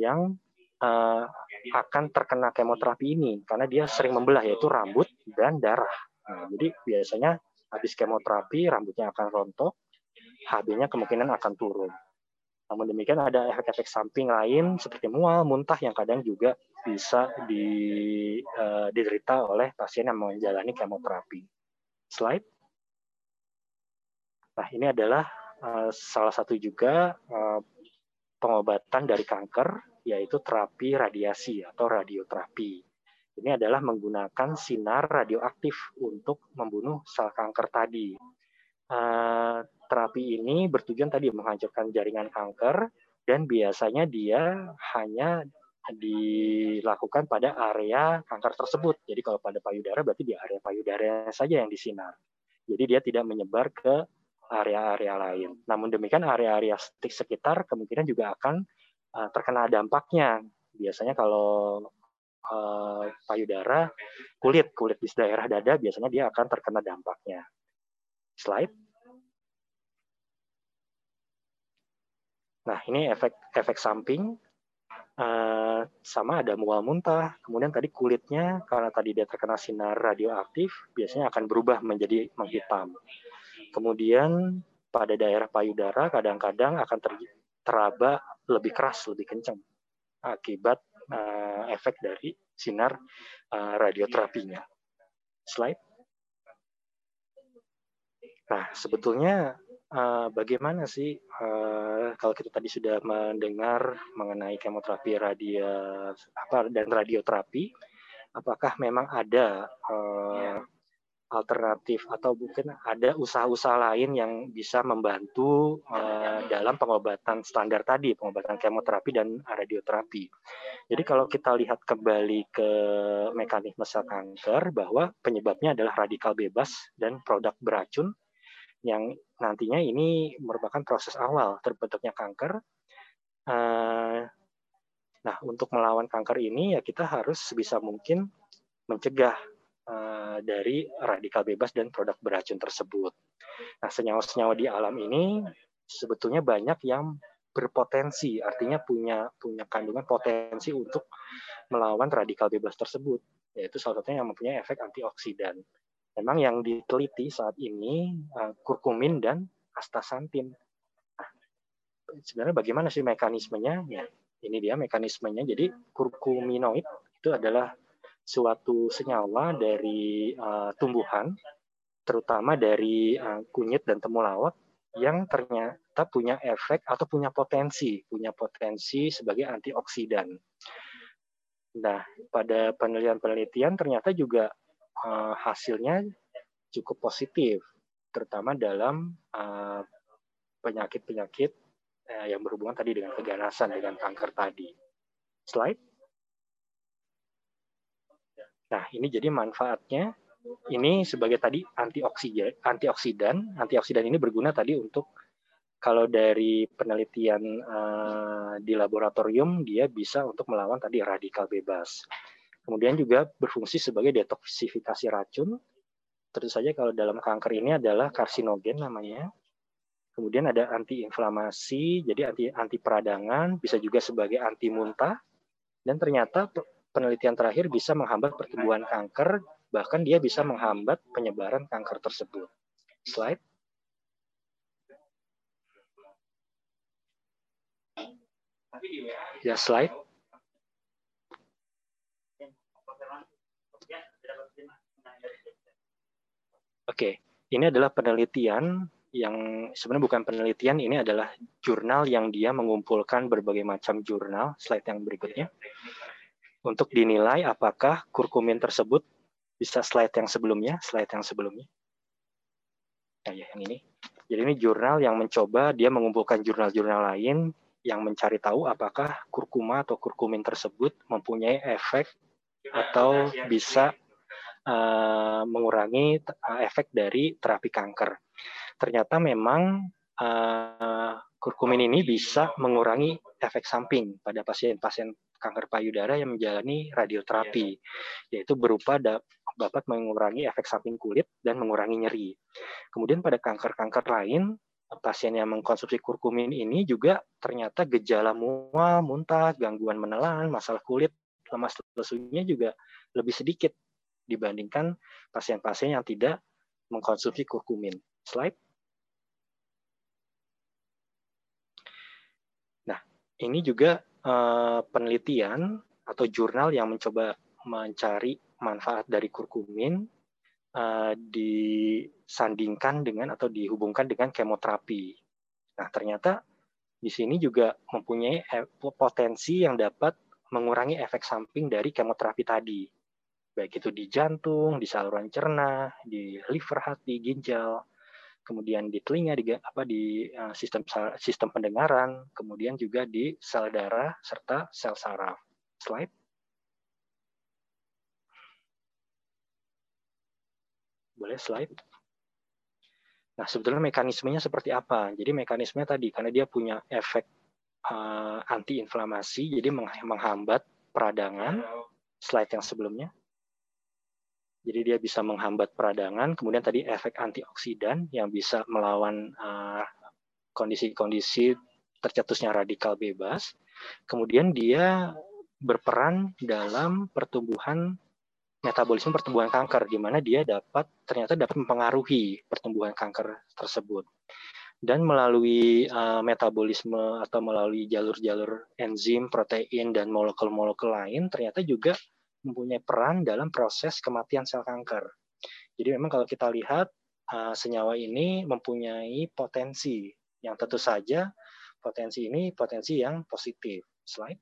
yang uh, akan terkena kemoterapi ini karena dia sering membelah yaitu rambut dan darah. Nah, jadi biasanya habis kemoterapi rambutnya akan rontok, HB-nya kemungkinan akan turun. Namun demikian ada efek-efek samping lain seperti mual, muntah yang kadang juga bisa di, uh, diderita oleh pasien yang menjalani kemoterapi. Slide. Nah, ini adalah Eh, salah satu juga eh, pengobatan dari kanker yaitu terapi radiasi atau radioterapi. Ini adalah menggunakan sinar radioaktif untuk membunuh sel kanker tadi. Eh, terapi ini bertujuan tadi menghancurkan jaringan kanker dan biasanya dia hanya dilakukan pada area kanker tersebut. Jadi kalau pada payudara berarti di area payudara saja yang disinar. Jadi dia tidak menyebar ke area-area lain. Namun demikian area-area sekitar kemungkinan juga akan uh, terkena dampaknya. Biasanya kalau uh, payudara, kulit, kulit di daerah dada biasanya dia akan terkena dampaknya. Slide. Nah, ini efek efek samping Uh, sama ada mual muntah, kemudian tadi kulitnya karena tadi dia terkena sinar radioaktif biasanya akan berubah menjadi menghitam. Kemudian pada daerah payudara kadang-kadang akan ter, teraba lebih keras, lebih kencang akibat uh, efek dari sinar uh, radioterapinya. Slide. Nah, sebetulnya uh, bagaimana sih uh, kalau kita tadi sudah mendengar mengenai kemoterapi radia apa dan radioterapi, apakah memang ada uh, alternatif atau mungkin ada usaha-usaha lain yang bisa membantu uh, dalam pengobatan standar tadi, pengobatan kemoterapi dan radioterapi. Jadi kalau kita lihat kembali ke mekanisme sel kanker bahwa penyebabnya adalah radikal bebas dan produk beracun yang nantinya ini merupakan proses awal terbentuknya kanker. Uh, nah, untuk melawan kanker ini ya kita harus sebisa mungkin mencegah uh, dari radikal bebas dan produk beracun tersebut. Nah, senyawa-senyawa di alam ini sebetulnya banyak yang berpotensi, artinya punya punya kandungan potensi untuk melawan radikal bebas tersebut, yaitu salah satunya yang mempunyai efek antioksidan. Memang yang diteliti saat ini uh, kurkumin dan astaxanthin. Nah, sebenarnya bagaimana sih mekanismenya? Ya, ini dia mekanismenya. Jadi kurkuminoid itu adalah suatu senyawa dari uh, tumbuhan, terutama dari uh, kunyit dan temulawak, yang ternyata punya efek atau punya potensi, punya potensi sebagai antioksidan. Nah, pada penelitian-penelitian ternyata juga uh, hasilnya cukup positif, terutama dalam penyakit-penyakit uh, yang berhubungan tadi dengan keganasan, dengan kanker tadi. Slide. Nah, ini jadi manfaatnya ini sebagai tadi antioksidan, antioksidan, antioksidan ini berguna tadi untuk kalau dari penelitian uh, di laboratorium dia bisa untuk melawan tadi radikal bebas. Kemudian juga berfungsi sebagai detoksifikasi racun. Tentu saja kalau dalam kanker ini adalah karsinogen namanya. Kemudian ada antiinflamasi, jadi anti anti peradangan, bisa juga sebagai anti muntah. Dan ternyata penelitian terakhir bisa menghambat pertumbuhan kanker, bahkan dia bisa menghambat penyebaran kanker tersebut. Slide. Ya, slide. Oke, ini adalah penelitian yang sebenarnya bukan penelitian, ini adalah jurnal yang dia mengumpulkan berbagai macam jurnal. Slide yang berikutnya untuk dinilai apakah kurkumin tersebut bisa slide yang sebelumnya, slide yang sebelumnya. Nah, ya, yang ini. Jadi ini jurnal yang mencoba dia mengumpulkan jurnal-jurnal lain yang mencari tahu apakah kurkuma atau kurkumin tersebut mempunyai efek atau bisa uh, mengurangi uh, efek dari terapi kanker. Ternyata memang uh, kurkumin ini bisa mengurangi efek samping pada pasien-pasien kanker payudara yang menjalani radioterapi, yaitu berupa dapat mengurangi efek samping kulit dan mengurangi nyeri. Kemudian pada kanker-kanker lain, pasien yang mengkonsumsi kurkumin ini juga ternyata gejala mual, muntah, gangguan menelan, masalah kulit, lemas lesunya juga lebih sedikit dibandingkan pasien-pasien yang tidak mengkonsumsi kurkumin. Slide. Nah, ini juga uh, penelitian atau jurnal yang mencoba mencari manfaat dari kurkumin uh, disandingkan dengan atau dihubungkan dengan kemoterapi. Nah, ternyata di sini juga mempunyai e, potensi yang dapat mengurangi efek samping dari kemoterapi tadi. Baik itu di jantung, di saluran cerna, di liver hati, ginjal, kemudian di telinga, di apa di uh, sistem sistem pendengaran, kemudian juga di sel darah serta sel saraf. Slide. Boleh slide. Nah, sebetulnya mekanismenya seperti apa? Jadi mekanismenya tadi karena dia punya efek uh, antiinflamasi, jadi menghambat peradangan. Slide yang sebelumnya jadi dia bisa menghambat peradangan, kemudian tadi efek antioksidan yang bisa melawan uh, kondisi-kondisi uh, tercetusnya radikal bebas. Kemudian dia berperan dalam pertumbuhan metabolisme pertumbuhan kanker di mana dia dapat ternyata dapat mempengaruhi pertumbuhan kanker tersebut. Dan melalui uh, metabolisme atau melalui jalur-jalur enzim, protein dan molekul-molekul lain ternyata juga mempunyai peran dalam proses kematian sel kanker. Jadi memang kalau kita lihat uh, senyawa ini mempunyai potensi yang tentu saja potensi ini potensi yang positif. Slide.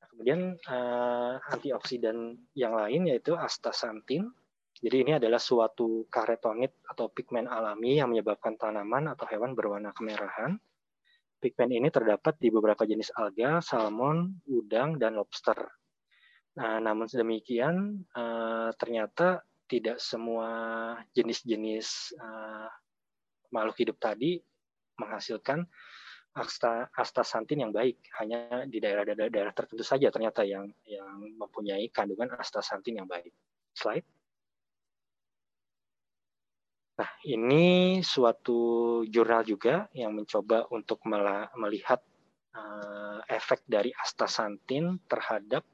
Nah, kemudian uh, antioksidan yang lain yaitu astaxanthin. Jadi ini adalah suatu karetonit atau pigmen alami yang menyebabkan tanaman atau hewan berwarna kemerahan. Pigmen ini terdapat di beberapa jenis alga, salmon, udang, dan lobster. Nah, namun demikian uh, ternyata tidak semua jenis-jenis uh, makhluk hidup tadi menghasilkan asta, astaxanthin yang baik. Hanya di daerah-daerah tertentu saja ternyata yang yang mempunyai kandungan astaxanthin yang baik. Slide. Nah, ini suatu jurnal juga yang mencoba untuk melihat uh, efek dari astaxanthin terhadap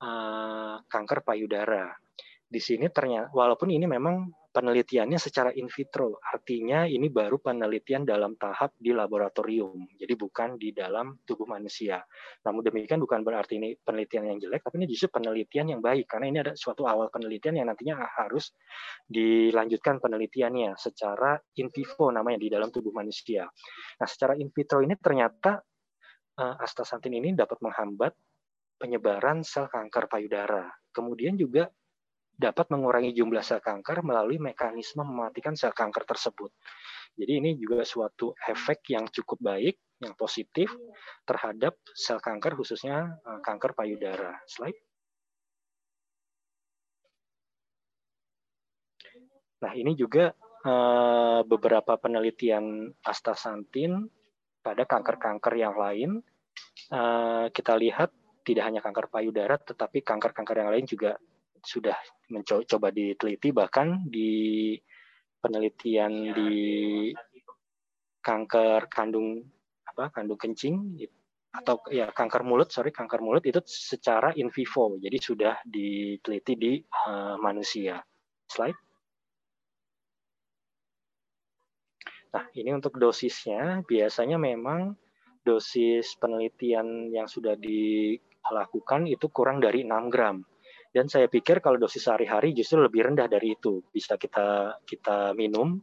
uh, kanker payudara. Di sini ternyata, walaupun ini memang penelitiannya secara in vitro, artinya ini baru penelitian dalam tahap di laboratorium, jadi bukan di dalam tubuh manusia. Namun demikian bukan berarti ini penelitian yang jelek, tapi ini justru penelitian yang baik, karena ini ada suatu awal penelitian yang nantinya harus dilanjutkan penelitiannya secara in vivo namanya di dalam tubuh manusia. Nah, secara in vitro ini ternyata uh, astaxanthin ini dapat menghambat penyebaran sel kanker payudara. Kemudian juga dapat mengurangi jumlah sel kanker melalui mekanisme mematikan sel kanker tersebut. Jadi ini juga suatu efek yang cukup baik, yang positif terhadap sel kanker khususnya eh, kanker payudara. Slide. Nah ini juga uh, beberapa penelitian astaxanthin pada kanker-kanker yang lain. Uh, kita lihat tidak hanya kanker payudara, tetapi kanker-kanker yang lain juga sudah mencoba diteliti bahkan di penelitian di kanker kandung apa kandung kencing atau ya kanker mulut sorry kanker mulut itu secara in vivo. Jadi sudah diteliti di uh, manusia. Slide. Nah ini untuk dosisnya. Biasanya memang dosis penelitian yang sudah dilakukan itu kurang dari 6 gram dan saya pikir kalau dosis sehari-hari justru lebih rendah dari itu. Bisa kita kita minum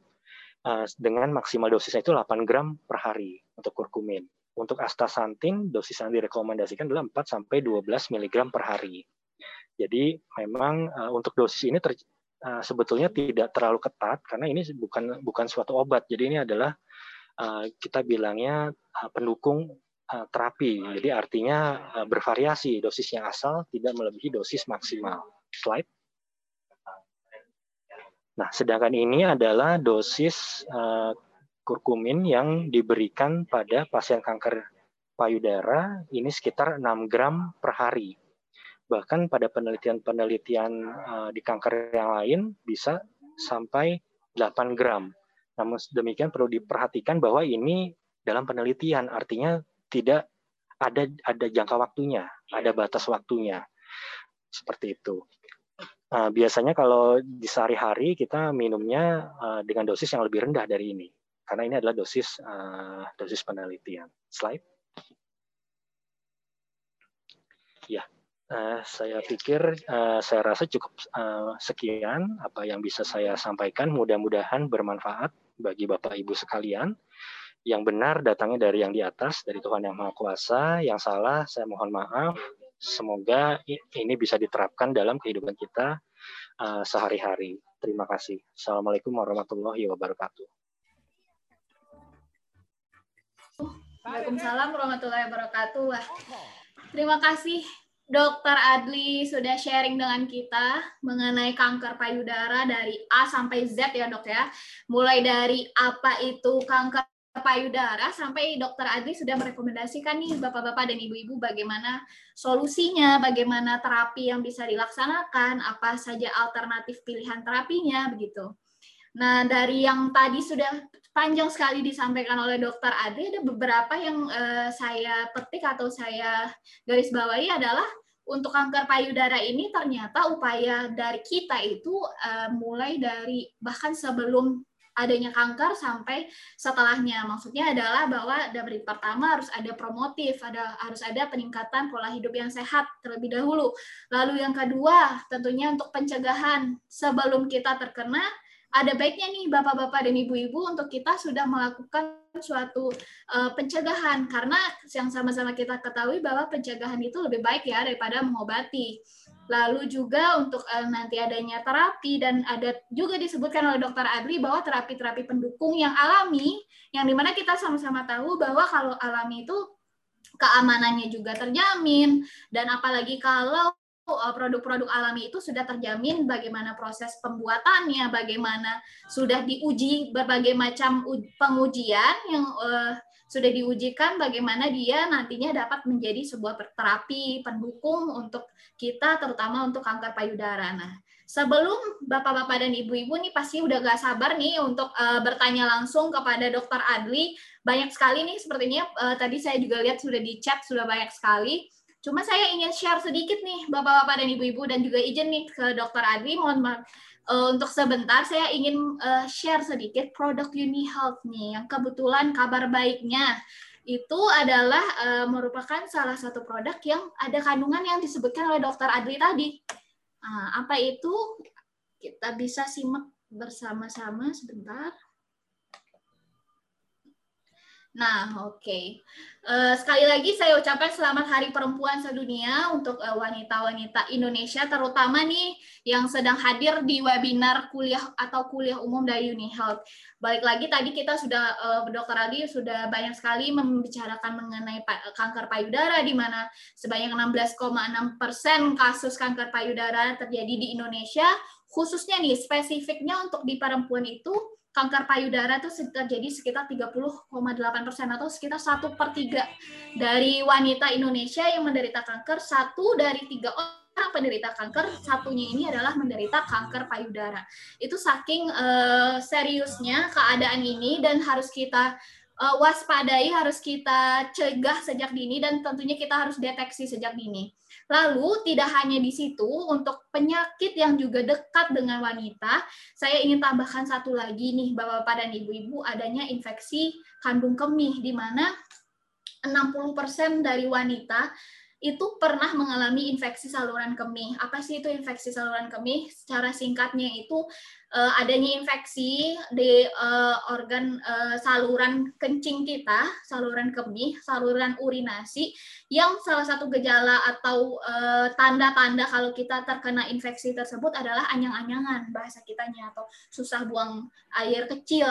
uh, dengan maksimal dosisnya itu 8 gram per hari untuk kurkumin. Untuk astaxanthin dosis yang direkomendasikan adalah 4 sampai 12 mg per hari. Jadi memang uh, untuk dosis ini ter, uh, sebetulnya tidak terlalu ketat karena ini bukan bukan suatu obat. Jadi ini adalah uh, kita bilangnya uh, pendukung terapi. Jadi artinya uh, bervariasi dosisnya asal tidak melebihi dosis maksimal. Slide. Nah, sedangkan ini adalah dosis uh, kurkumin yang diberikan pada pasien kanker payudara ini sekitar 6 gram per hari. Bahkan pada penelitian-penelitian di kanker yang lain bisa sampai 8 gram. Namun demikian perlu diperhatikan bahwa ini dalam penelitian, artinya tidak ada ada jangka waktunya, ada batas waktunya. Seperti itu. Uh, biasanya kalau di sehari-hari kita minumnya uh, dengan dosis yang lebih rendah dari ini, karena ini adalah dosis uh, dosis penelitian. Slide. Ya, uh, saya pikir uh, saya rasa cukup uh, sekian apa yang bisa saya sampaikan. Mudah-mudahan bermanfaat bagi Bapak Ibu sekalian yang benar datangnya dari yang di atas, dari Tuhan yang Maha Kuasa. Yang salah, saya mohon maaf. Semoga ini bisa diterapkan dalam kehidupan kita uh, sehari-hari. Terima kasih. Assalamualaikum warahmatullahi wabarakatuh. Waalaikumsalam warahmatullahi wabarakatuh. Terima kasih Dokter Adli sudah sharing dengan kita mengenai kanker payudara dari A sampai Z ya dok ya. Mulai dari apa itu kanker payudara sampai dokter Adli sudah merekomendasikan nih bapak-bapak dan ibu-ibu bagaimana solusinya, bagaimana terapi yang bisa dilaksanakan, apa saja alternatif pilihan terapinya begitu. Nah, dari yang tadi sudah panjang sekali disampaikan oleh dokter Adli ada beberapa yang uh, saya petik atau saya garis bawahi adalah untuk kanker payudara ini ternyata upaya dari kita itu uh, mulai dari bahkan sebelum adanya kanker sampai setelahnya. Maksudnya adalah bahwa dari pertama harus ada promotif, ada harus ada peningkatan pola hidup yang sehat terlebih dahulu. Lalu yang kedua, tentunya untuk pencegahan sebelum kita terkena ada baiknya nih bapak-bapak dan ibu-ibu untuk kita sudah melakukan suatu uh, pencegahan karena yang sama-sama kita ketahui bahwa pencegahan itu lebih baik ya daripada mengobati. Lalu juga untuk uh, nanti adanya terapi dan ada juga disebutkan oleh dokter Adli bahwa terapi-terapi pendukung yang alami yang di mana kita sama-sama tahu bahwa kalau alami itu keamanannya juga terjamin. Dan apalagi kalau Eh, produk-produk alami itu sudah terjamin bagaimana proses pembuatannya, bagaimana sudah diuji berbagai macam pengujian yang uh, sudah diujikan bagaimana dia nantinya dapat menjadi sebuah terapi pendukung untuk kita terutama untuk kanker payudara. Nah, sebelum bapak-bapak dan ibu-ibu nih pasti udah gak sabar nih untuk uh, bertanya langsung kepada dokter Adli. Banyak sekali nih sepertinya uh, tadi saya juga lihat sudah di chat sudah banyak sekali Cuma saya ingin share sedikit nih Bapak-bapak dan Ibu-ibu dan juga izin nih ke Dokter Adli mohon maaf uh, untuk sebentar saya ingin uh, share sedikit produk Uni Health nih yang kebetulan kabar baiknya itu adalah uh, merupakan salah satu produk yang ada kandungan yang disebutkan oleh Dokter Adli tadi. Nah, apa itu? Kita bisa simak bersama-sama sebentar. Nah, oke. Okay. Uh, eh, sekali lagi saya ucapkan selamat Hari Perempuan Sedunia untuk eh, wanita-wanita Indonesia, terutama nih yang sedang hadir di webinar kuliah atau kuliah umum dari UniHealth. Balik lagi tadi kita sudah, uh, Dokter Adi sudah banyak sekali membicarakan mengenai kanker payudara, di mana sebanyak 16,6 persen kasus kanker payudara terjadi di Indonesia, khususnya nih spesifiknya untuk di perempuan itu kanker payudara itu terjadi sekitar 30,8 persen atau sekitar satu per tiga dari wanita Indonesia yang menderita kanker. Satu dari tiga orang penderita kanker satunya ini adalah menderita kanker payudara. Itu saking uh, seriusnya keadaan ini dan harus kita uh, waspadai harus kita cegah sejak dini dan tentunya kita harus deteksi sejak dini Lalu tidak hanya di situ, untuk penyakit yang juga dekat dengan wanita, saya ingin tambahkan satu lagi nih Bapak-bapak dan Ibu-ibu adanya infeksi kandung kemih di mana 60% dari wanita itu pernah mengalami infeksi saluran kemih. Apa sih itu infeksi saluran kemih? Secara singkatnya itu uh, adanya infeksi di uh, organ uh, saluran kencing kita, saluran kemih, saluran urinasi, yang salah satu gejala atau tanda-tanda uh, kalau kita terkena infeksi tersebut adalah anyang-anyangan bahasa kitanya atau susah buang air kecil.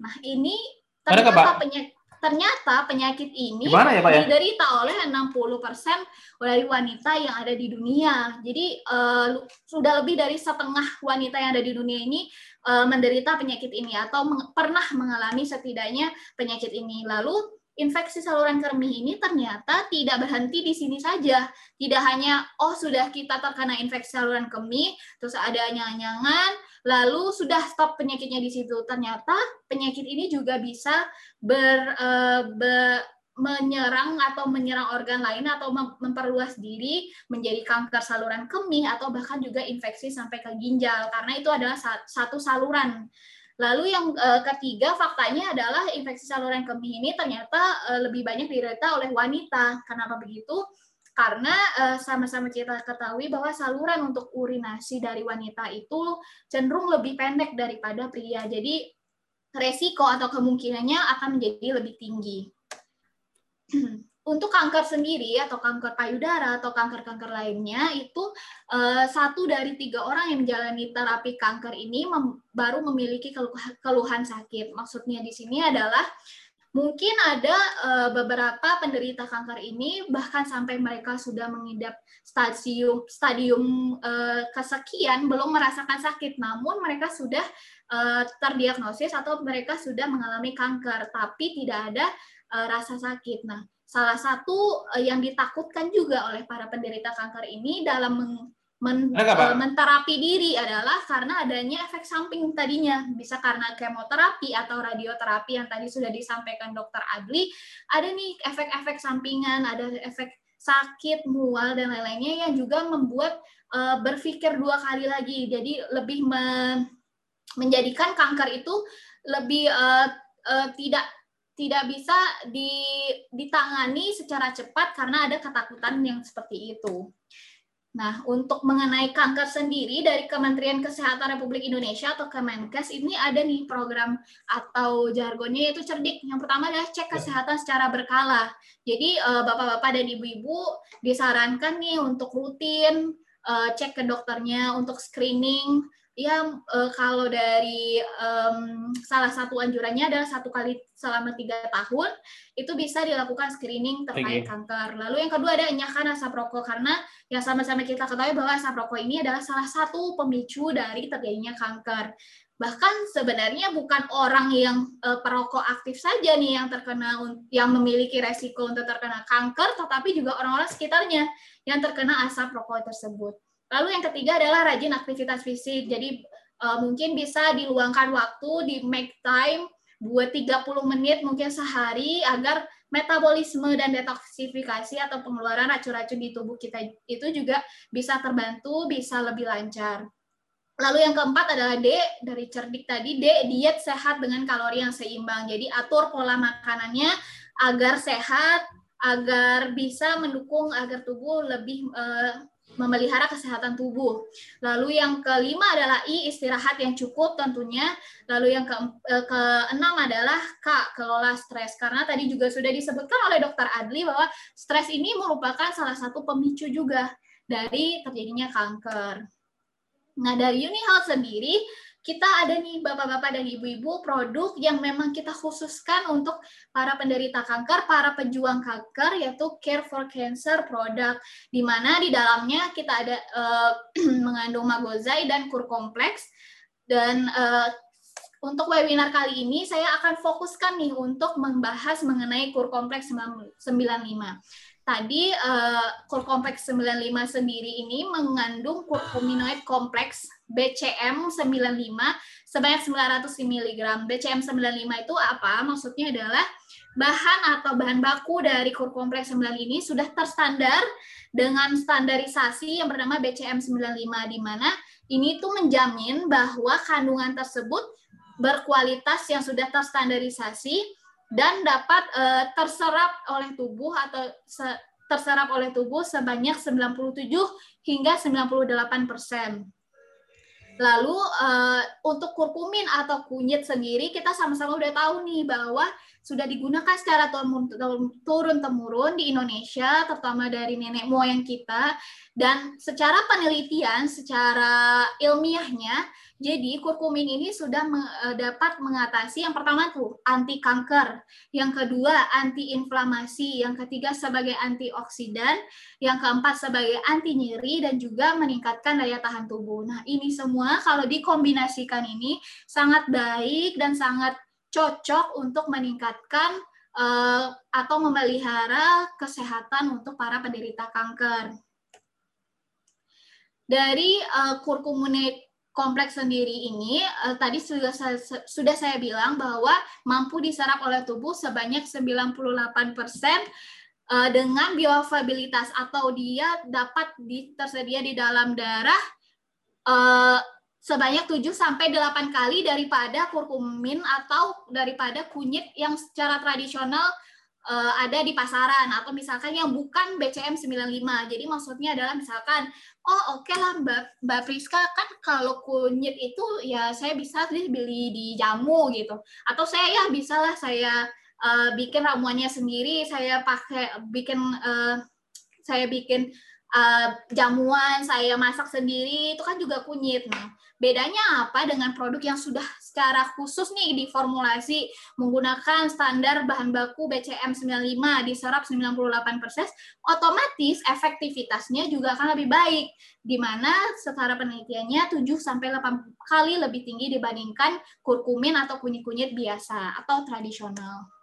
Nah ini ternyata penyakit ternyata penyakit ini ya, Pak, ya? diderita oleh 60% dari wanita yang ada di dunia. Jadi uh, sudah lebih dari setengah wanita yang ada di dunia ini uh, menderita penyakit ini atau meng pernah mengalami setidaknya penyakit ini. Lalu infeksi saluran kemih ini ternyata tidak berhenti di sini saja. Tidak hanya oh sudah kita terkena infeksi saluran kemih, terus ada anyangan lalu sudah stop penyakitnya di situ. Ternyata penyakit ini juga bisa ber, uh, be, menyerang atau menyerang organ lain atau memperluas diri menjadi kanker saluran kemih atau bahkan juga infeksi sampai ke ginjal karena itu adalah satu saluran. Lalu yang uh, ketiga faktanya adalah infeksi saluran kemih ini ternyata uh, lebih banyak diderita oleh wanita. Kenapa begitu? karena uh, sama-sama kita ketahui bahwa saluran untuk urinasi dari wanita itu cenderung lebih pendek daripada pria. Jadi resiko atau kemungkinannya akan menjadi lebih tinggi. untuk kanker sendiri atau kanker payudara atau kanker-kanker lainnya itu uh, satu dari tiga orang yang menjalani terapi kanker ini baru memiliki keluhan sakit. Maksudnya di sini adalah Mungkin ada uh, beberapa penderita kanker ini bahkan sampai mereka sudah mengidap stadium stadium uh, kesekian belum merasakan sakit, namun mereka sudah terdiagnosis atau mereka sudah mengalami kanker, tapi tidak ada rasa sakit. Nah, salah satu uh, yang ditakutkan juga oleh para penderita kanker ini dalam men, uh, menterapi diri adalah karena adanya efek samping tadinya. Bisa karena kemoterapi atau radioterapi yang tadi sudah disampaikan dokter Adli. Ada nih efek-efek sampingan ada efek sakit mual dan lain-lainnya yang juga membuat uh, berpikir dua kali lagi. Jadi lebih me, menjadikan kanker itu lebih uh, uh, tidak tidak bisa ditangani secara cepat karena ada ketakutan yang seperti itu. Nah, untuk mengenai kanker sendiri dari Kementerian Kesehatan Republik Indonesia atau Kemenkes ini ada nih program atau jargonnya yaitu cerdik. Yang pertama adalah cek kesehatan secara berkala. Jadi eh, bapak-bapak dan ibu-ibu disarankan nih untuk rutin eh, cek ke dokternya untuk screening ya uh, kalau dari um, salah satu anjurannya adalah satu kali selama tiga tahun itu bisa dilakukan screening terkait kanker. Lalu yang kedua ada enyakan asap rokok karena yang sama-sama kita ketahui bahwa asap rokok ini adalah salah satu pemicu dari terjadinya kanker. Bahkan sebenarnya bukan orang yang uh, perokok aktif saja nih yang terkena yang memiliki resiko untuk terkena kanker, tetapi juga orang-orang sekitarnya yang terkena asap rokok tersebut. Lalu yang ketiga adalah rajin aktivitas fisik. Jadi uh, mungkin bisa diluangkan waktu di make time buat 30 menit mungkin sehari agar metabolisme dan detoksifikasi atau pengeluaran racun-racun di tubuh kita itu juga bisa terbantu, bisa lebih lancar. Lalu yang keempat adalah D dari cerdik tadi D diet sehat dengan kalori yang seimbang. Jadi atur pola makanannya agar sehat, agar bisa mendukung agar tubuh lebih uh, memelihara kesehatan tubuh. Lalu yang kelima adalah I, istirahat yang cukup tentunya. Lalu yang ke, eh, keenam adalah K, kelola stres. Karena tadi juga sudah disebutkan oleh dokter Adli bahwa stres ini merupakan salah satu pemicu juga dari terjadinya kanker. Nah, dari Unihealth sendiri, kita ada nih bapak-bapak dan ibu-ibu produk yang memang kita khususkan untuk para penderita kanker, para pejuang kanker yaitu Care for Cancer produk. Di mana di dalamnya kita ada uh, mengandung magozai dan kur kompleks dan uh, untuk webinar kali ini saya akan fokuskan nih untuk membahas mengenai kur kompleks 95 tadi uh, kur kompleks 95 sendiri ini mengandung kurkuminoid kompleks BCM 95 sebanyak 900 mg. BCM 95 itu apa? Maksudnya adalah bahan atau bahan baku dari kur kompleks 9 ini sudah terstandar dengan standarisasi yang bernama BCM 95 di mana ini tuh menjamin bahwa kandungan tersebut berkualitas yang sudah terstandarisasi dan dapat uh, terserap oleh tubuh atau se terserap oleh tubuh sebanyak 97 hingga 98 persen. Lalu uh, untuk kurkumin atau kunyit sendiri kita sama-sama udah tahu nih bahwa sudah digunakan secara turun temurun di Indonesia, terutama dari nenek moyang kita. Dan secara penelitian, secara ilmiahnya, jadi kurkumin ini sudah e, dapat mengatasi yang pertama tuh anti kanker, yang kedua anti inflamasi, yang ketiga sebagai antioksidan, yang keempat sebagai anti nyeri dan juga meningkatkan daya tahan tubuh. Nah, ini semua kalau dikombinasikan ini sangat baik dan sangat cocok untuk meningkatkan uh, atau memelihara kesehatan untuk para penderita kanker. Dari uh, kompleks sendiri ini uh, tadi sudah saya, sudah saya bilang bahwa mampu diserap oleh tubuh sebanyak 98% uh, dengan bioavailabilitas atau dia dapat di, tersedia di dalam darah uh, sebanyak 7 sampai 8 kali daripada kurkumin atau daripada kunyit yang secara tradisional uh, ada di pasaran atau misalkan yang bukan BCM 95. Jadi maksudnya adalah misalkan oh oke okay lah Mbak Mbak Priska kan kalau kunyit itu ya saya bisa beli di jamu gitu. Atau saya ya bisa lah saya uh, bikin ramuannya sendiri, saya pakai bikin uh, saya bikin uh, jamuan, saya masak sendiri, itu kan juga kunyit. Nah, bedanya apa dengan produk yang sudah secara khusus nih diformulasi menggunakan standar bahan baku BCM 95 diserap 98%, otomatis efektivitasnya juga akan lebih baik, di mana setara penelitiannya 7 sampai 8 kali lebih tinggi dibandingkan kurkumin atau kunyit-kunyit biasa atau tradisional.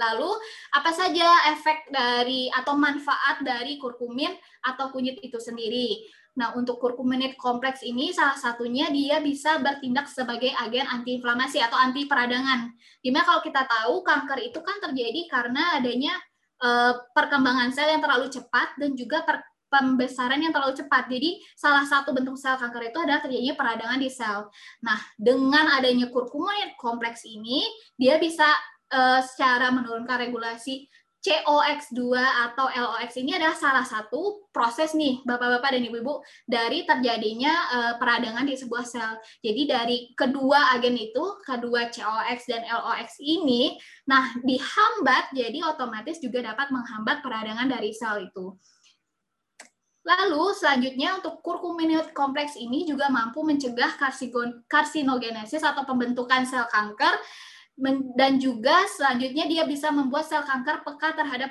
Lalu, apa saja efek dari atau manfaat dari kurkumin atau kunyit itu sendiri? Nah, untuk kurkuminate kompleks ini salah satunya dia bisa bertindak sebagai agen antiinflamasi atau anti peradangan. Di mana kalau kita tahu kanker itu kan terjadi karena adanya uh, perkembangan sel yang terlalu cepat dan juga per, pembesaran yang terlalu cepat. Jadi salah satu bentuk sel kanker itu adalah terjadinya peradangan di sel. Nah, dengan adanya kurkumin kompleks ini, dia bisa uh, secara menurunkan regulasi COX2 atau LOX ini adalah salah satu proses nih Bapak-bapak dan Ibu-ibu dari terjadinya uh, peradangan di sebuah sel. Jadi dari kedua agen itu, kedua COX dan LOX ini, nah dihambat jadi otomatis juga dapat menghambat peradangan dari sel itu. Lalu selanjutnya untuk kurkuminoid kompleks ini juga mampu mencegah karsinogenesis atau pembentukan sel kanker dan juga selanjutnya dia bisa membuat sel kanker peka terhadap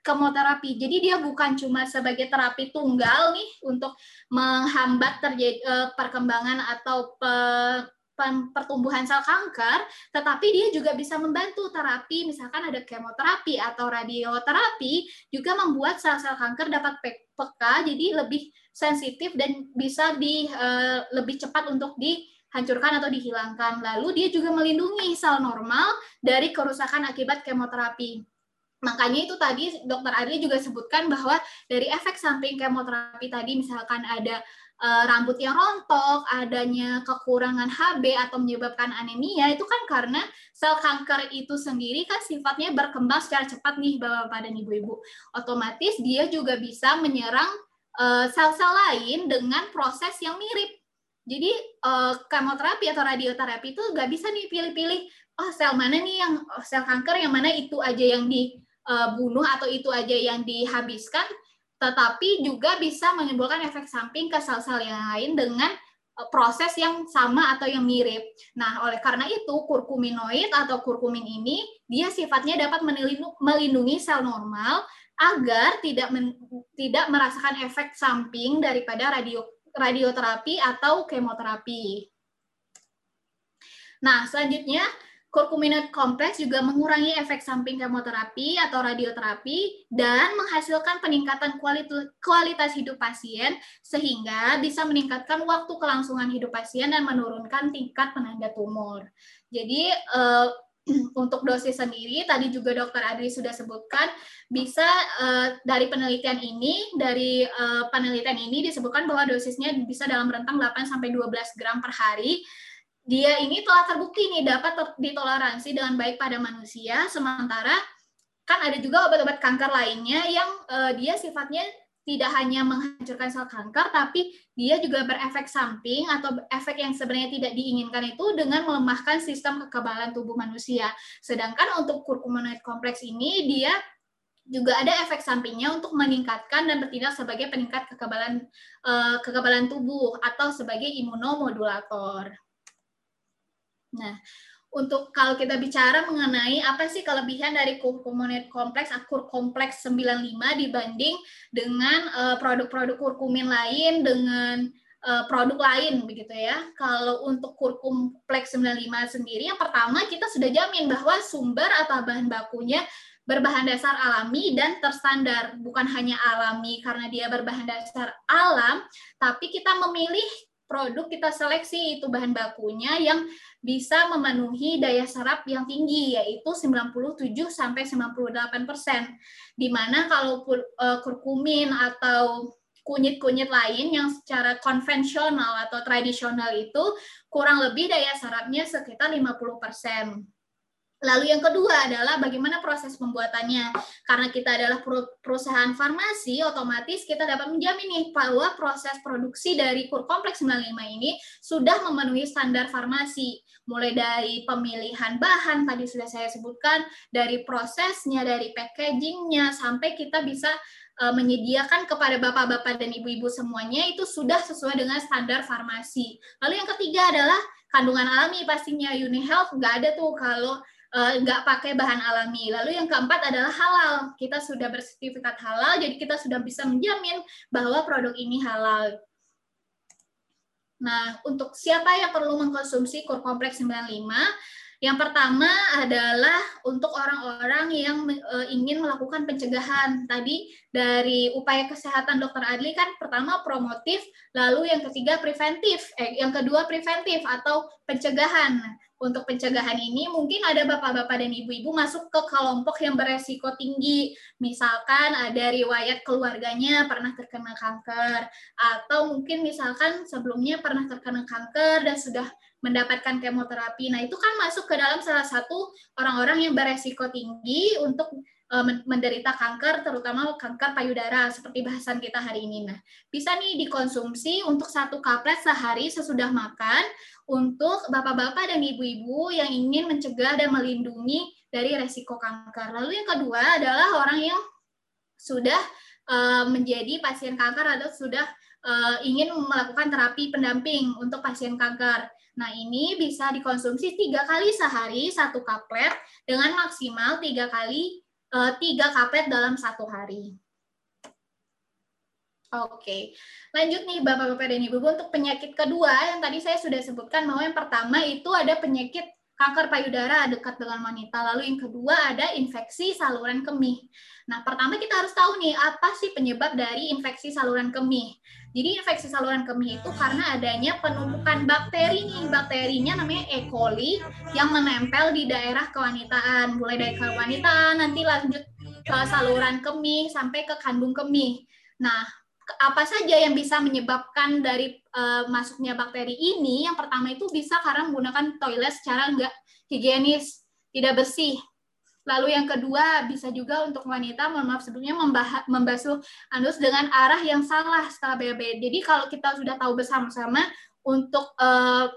kemoterapi. Jadi dia bukan cuma sebagai terapi tunggal nih untuk menghambat terjadi uh, perkembangan atau pe, pertumbuhan sel kanker, tetapi dia juga bisa membantu terapi, misalkan ada kemoterapi atau radioterapi, juga membuat sel-sel kanker dapat peka, jadi lebih sensitif dan bisa di uh, lebih cepat untuk di hancurkan atau dihilangkan. Lalu dia juga melindungi sel normal dari kerusakan akibat kemoterapi. Makanya itu tadi dokter Adli juga sebutkan bahwa dari efek samping kemoterapi tadi misalkan ada e, rambut yang rontok, adanya kekurangan HB atau menyebabkan anemia itu kan karena sel kanker itu sendiri kan sifatnya berkembang secara cepat nih Bapak-bapak dan Ibu-ibu. Otomatis dia juga bisa menyerang eh, sel-sel lain dengan proses yang mirip jadi uh, kemoterapi atau radioterapi itu nggak bisa nih pilih-pilih, oh sel mana nih yang oh, sel kanker yang mana itu aja yang dibunuh eh, atau itu aja yang dihabiskan, tetapi juga bisa menimbulkan efek samping ke sel-sel yang lain dengan eh, proses yang sama atau yang mirip. Nah, oleh karena itu kurkuminoid atau kurkumin ini dia sifatnya dapat melindungi sel normal agar tidak men, tidak merasakan efek samping daripada radio radioterapi atau kemoterapi. Nah, selanjutnya kurkuminoid kompleks juga mengurangi efek samping kemoterapi atau radioterapi dan menghasilkan peningkatan kualitas hidup pasien sehingga bisa meningkatkan waktu kelangsungan hidup pasien dan menurunkan tingkat penanda tumor. Jadi eh, untuk dosis sendiri tadi juga dokter Adri sudah sebutkan bisa uh, dari penelitian ini dari uh, penelitian ini disebutkan bahwa dosisnya bisa dalam rentang 8 sampai 12 gram per hari. Dia ini telah terbukti nih dapat ditoleransi dengan baik pada manusia sementara kan ada juga obat-obat kanker lainnya yang uh, dia sifatnya tidak hanya menghancurkan sel kanker, tapi dia juga berefek samping atau efek yang sebenarnya tidak diinginkan itu dengan melemahkan sistem kekebalan tubuh manusia. Sedangkan untuk kurkuminoid kompleks ini dia juga ada efek sampingnya untuk meningkatkan dan bertindak sebagai peningkat kekebalan uh, kekebalan tubuh atau sebagai imunomodulator. Nah, untuk kalau kita bicara mengenai apa sih kelebihan dari kurkumin kompleks akur kompleks 95 dibanding dengan uh, produk-produk kurkumin lain dengan uh, produk lain begitu ya. Kalau untuk kurkumpleks 95 sendiri yang pertama kita sudah jamin bahwa sumber atau bahan bakunya berbahan dasar alami dan terstandar. Bukan hanya alami karena dia berbahan dasar alam, tapi kita memilih produk kita seleksi itu bahan bakunya yang bisa memenuhi daya serap yang tinggi yaitu 97 sampai 98 persen. Di mana kalau uh, kurkumin atau kunyit-kunyit lain yang secara konvensional atau tradisional itu kurang lebih daya serapnya sekitar 50 persen. Lalu yang kedua adalah bagaimana proses pembuatannya. Karena kita adalah perusahaan farmasi, otomatis kita dapat menjamin nih bahwa proses produksi dari kur kompleks 95 ini sudah memenuhi standar farmasi. Mulai dari pemilihan bahan, tadi sudah saya sebutkan, dari prosesnya, dari packagingnya, sampai kita bisa e, menyediakan kepada bapak-bapak dan ibu-ibu semuanya itu sudah sesuai dengan standar farmasi. Lalu yang ketiga adalah kandungan alami pastinya Unihealth nggak ada tuh kalau nggak pakai bahan alami. Lalu yang keempat adalah halal. Kita sudah bersertifikat halal, jadi kita sudah bisa menjamin bahwa produk ini halal. Nah, untuk siapa yang perlu mengkonsumsi kur kompleks 95, Yang pertama adalah untuk orang-orang yang uh, ingin melakukan pencegahan. Tadi dari upaya kesehatan Dokter Adli kan pertama promotif, lalu yang ketiga preventif, eh yang kedua preventif atau pencegahan. Untuk pencegahan ini mungkin ada bapak-bapak dan ibu-ibu masuk ke kelompok yang beresiko tinggi. Misalkan ada riwayat keluarganya pernah terkena kanker atau mungkin misalkan sebelumnya pernah terkena kanker dan sudah mendapatkan kemoterapi. Nah, itu kan masuk ke dalam salah satu orang-orang yang beresiko tinggi untuk uh, menderita kanker, terutama kanker payudara, seperti bahasan kita hari ini. Nah, bisa nih dikonsumsi untuk satu kaplet sehari sesudah makan untuk bapak-bapak dan ibu-ibu yang ingin mencegah dan melindungi dari resiko kanker. Lalu yang kedua adalah orang yang sudah uh, menjadi pasien kanker atau sudah uh, ingin melakukan terapi pendamping untuk pasien kanker. Nah, ini bisa dikonsumsi tiga kali sehari satu kaplet dengan maksimal tiga kali eh, tiga kaplet dalam satu hari. Oke, lanjut nih Bapak-Bapak dan Ibu untuk penyakit kedua yang tadi saya sudah sebutkan bahwa yang pertama itu ada penyakit kanker payudara dekat dengan wanita. Lalu yang kedua ada infeksi saluran kemih. Nah, pertama kita harus tahu nih apa sih penyebab dari infeksi saluran kemih. Jadi infeksi saluran kemih itu karena adanya penumpukan bakteri nih. Bakterinya namanya E. coli yang menempel di daerah kewanitaan. Mulai dari kewanitaan nanti lanjut ke saluran kemih sampai ke kandung kemih. Nah, apa saja yang bisa menyebabkan dari uh, masuknya bakteri ini? Yang pertama itu bisa karena menggunakan toilet secara enggak higienis, tidak bersih. Lalu yang kedua bisa juga untuk wanita, mohon maaf sebelumnya membasuh anus dengan arah yang salah setelah BAB. Jadi kalau kita sudah tahu bersama-sama untuk uh,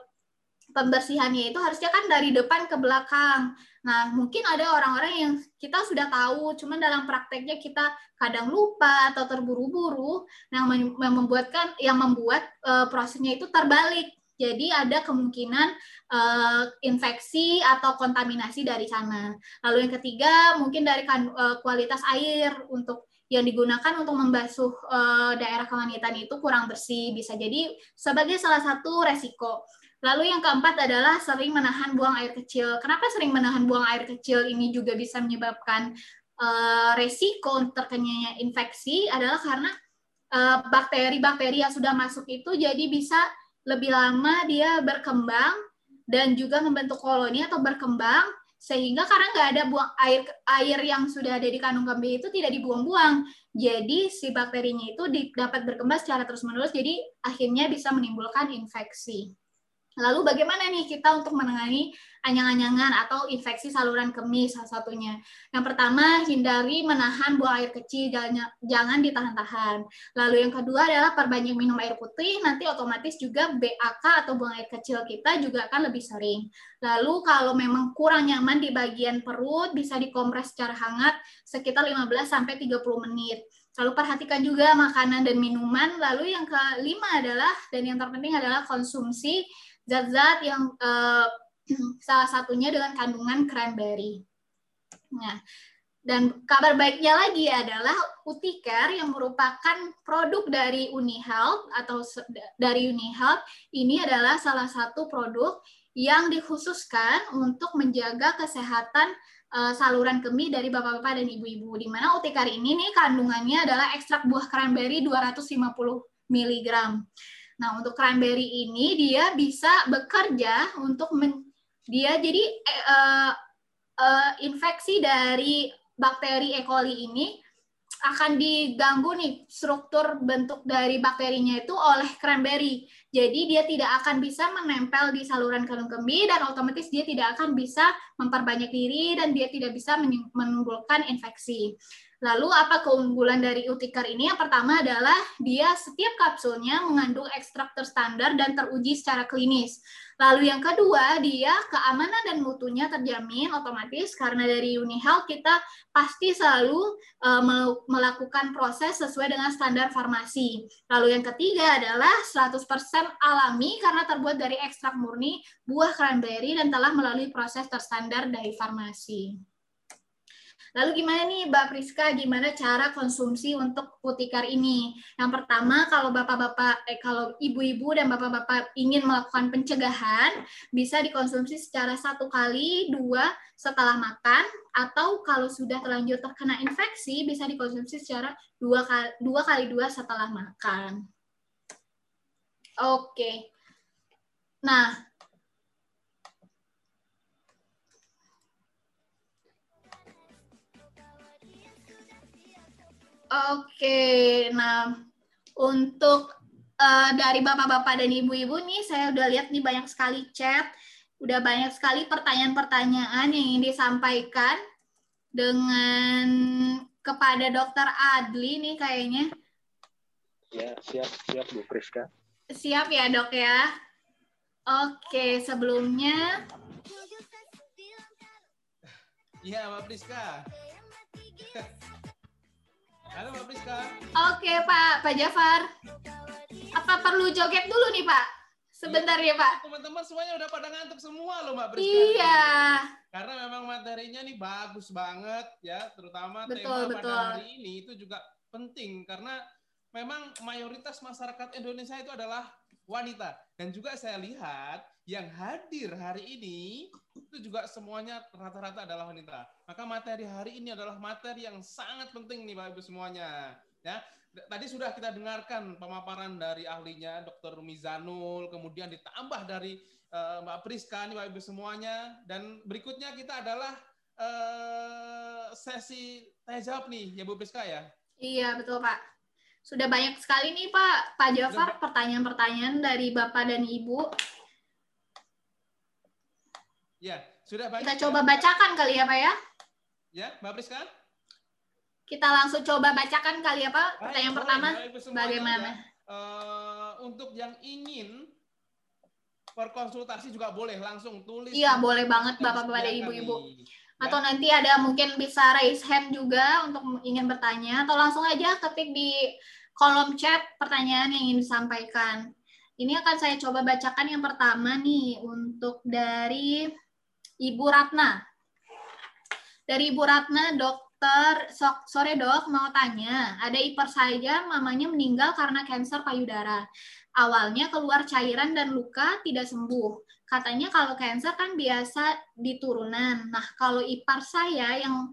pembersihannya itu harusnya kan dari depan ke belakang. Nah, mungkin ada orang-orang yang kita sudah tahu, cuman dalam prakteknya kita kadang lupa atau terburu-buru, yang membuatkan yang membuat uh, prosesnya itu terbalik. Jadi ada kemungkinan uh, infeksi atau kontaminasi dari sana. Lalu yang ketiga mungkin dari kan, uh, kualitas air untuk yang digunakan untuk membasuh uh, daerah kewanitaan itu kurang bersih bisa jadi sebagai salah satu resiko. Lalu yang keempat adalah sering menahan buang air kecil. Kenapa sering menahan buang air kecil ini juga bisa menyebabkan uh, resiko terkenanya infeksi? Adalah karena bakteri-bakteri uh, yang sudah masuk itu jadi bisa lebih lama dia berkembang dan juga membentuk koloni atau berkembang sehingga karena nggak ada buang air air yang sudah ada di kandung kambing itu tidak dibuang-buang. Jadi si bakterinya itu dapat berkembang secara terus menerus jadi akhirnya bisa menimbulkan infeksi Lalu bagaimana nih kita untuk menangani anyang-anyangan atau infeksi saluran kemih salah satunya. Yang pertama, hindari menahan buang air kecil, jangan, ditahan-tahan. Lalu yang kedua adalah perbanyak minum air putih, nanti otomatis juga BAK atau buang air kecil kita juga akan lebih sering. Lalu kalau memang kurang nyaman di bagian perut, bisa dikompres secara hangat sekitar 15 sampai 30 menit. Lalu perhatikan juga makanan dan minuman. Lalu yang kelima adalah dan yang terpenting adalah konsumsi zat-zat yang uh, salah satunya dengan kandungan cranberry. Nah, dan kabar baiknya lagi adalah Uticare yang merupakan produk dari UniHealth atau dari UniHealth ini adalah salah satu produk yang dikhususkan untuk menjaga kesehatan uh, saluran kemih dari bapak-bapak dan ibu-ibu. Di mana Uticare ini nih kandungannya adalah ekstrak buah cranberry 250 mg. Nah, untuk cranberry ini dia bisa bekerja untuk men, dia jadi uh, uh, infeksi dari bakteri E. coli ini akan diganggu nih struktur bentuk dari bakterinya itu oleh cranberry. Jadi dia tidak akan bisa menempel di saluran kandung kemih dan otomatis dia tidak akan bisa memperbanyak diri dan dia tidak bisa menimbulkan infeksi. Lalu apa keunggulan dari Utikar ini? Yang pertama adalah dia setiap kapsulnya mengandung ekstrak terstandar dan teruji secara klinis. Lalu yang kedua, dia keamanan dan mutunya terjamin otomatis karena dari UniHealth kita pasti selalu uh, melakukan proses sesuai dengan standar farmasi. Lalu yang ketiga adalah 100% alami karena terbuat dari ekstrak murni buah cranberry dan telah melalui proses terstandar dari farmasi. Lalu gimana nih Mbak Priska, gimana cara konsumsi untuk putikar ini? Yang pertama, kalau bapak-bapak, eh, kalau ibu-ibu dan bapak-bapak ingin melakukan pencegahan, bisa dikonsumsi secara satu kali, dua setelah makan, atau kalau sudah terlanjur terkena infeksi, bisa dikonsumsi secara dua kali dua, kali dua setelah makan. Oke. Nah, Oke, nah untuk uh, dari bapak-bapak dan ibu-ibu nih, saya udah lihat nih banyak sekali chat, udah banyak sekali pertanyaan-pertanyaan yang ingin disampaikan dengan kepada Dokter Adli nih kayaknya. Ya, siap, siap Bu Priska. Siap ya dok ya. Oke, sebelumnya. Iya, Mbak Priska. Halo Mbak Priska. Oke Pak, Pak Jafar. Apa perlu joget dulu nih Pak? Sebentar ya Pak. Teman-teman semuanya udah pada ngantuk semua loh Mbak Priska. Iya. Karena memang materinya nih bagus banget ya, terutama betul, tema betul. pada hari ini itu juga penting karena memang mayoritas masyarakat Indonesia itu adalah wanita dan juga saya lihat yang hadir hari ini itu juga semuanya rata-rata adalah wanita. Maka materi hari ini adalah materi yang sangat penting nih Bapak Ibu semuanya. Ya, tadi sudah kita dengarkan pemaparan dari ahlinya Dr. Mizanul, kemudian ditambah dari uh, Mbak Priska nih Bapak Ibu semuanya dan berikutnya kita adalah uh, sesi tanya jawab nih ya Bu Priska ya. Iya, betul Pak. Sudah banyak sekali nih Pak Pak Jafar pertanyaan-pertanyaan dari Bapak dan Ibu. Ya, sudah banyak. Kita coba bacakan kali ya, Pak ya? Ya, Mbak Priska? Kita langsung coba bacakan kali ya, Pak. Pertanyaan Baik, pertama, baik, bagaimana? Ya. Uh, untuk yang ingin berkonsultasi juga boleh langsung tulis. Iya, boleh banget Bapak-bapak dan Ibu-ibu. Ya. Atau nanti ada mungkin bisa raise hand juga untuk ingin bertanya atau langsung aja ketik di kolom chat pertanyaan yang ingin disampaikan. Ini akan saya coba bacakan yang pertama nih untuk dari Ibu Ratna. Dari Ibu Ratna, dokter, so, sore dok, mau tanya, ada ipar saya mamanya meninggal karena kanker payudara. Awalnya keluar cairan dan luka tidak sembuh. Katanya kalau kanker kan biasa di turunan. Nah, kalau ipar saya yang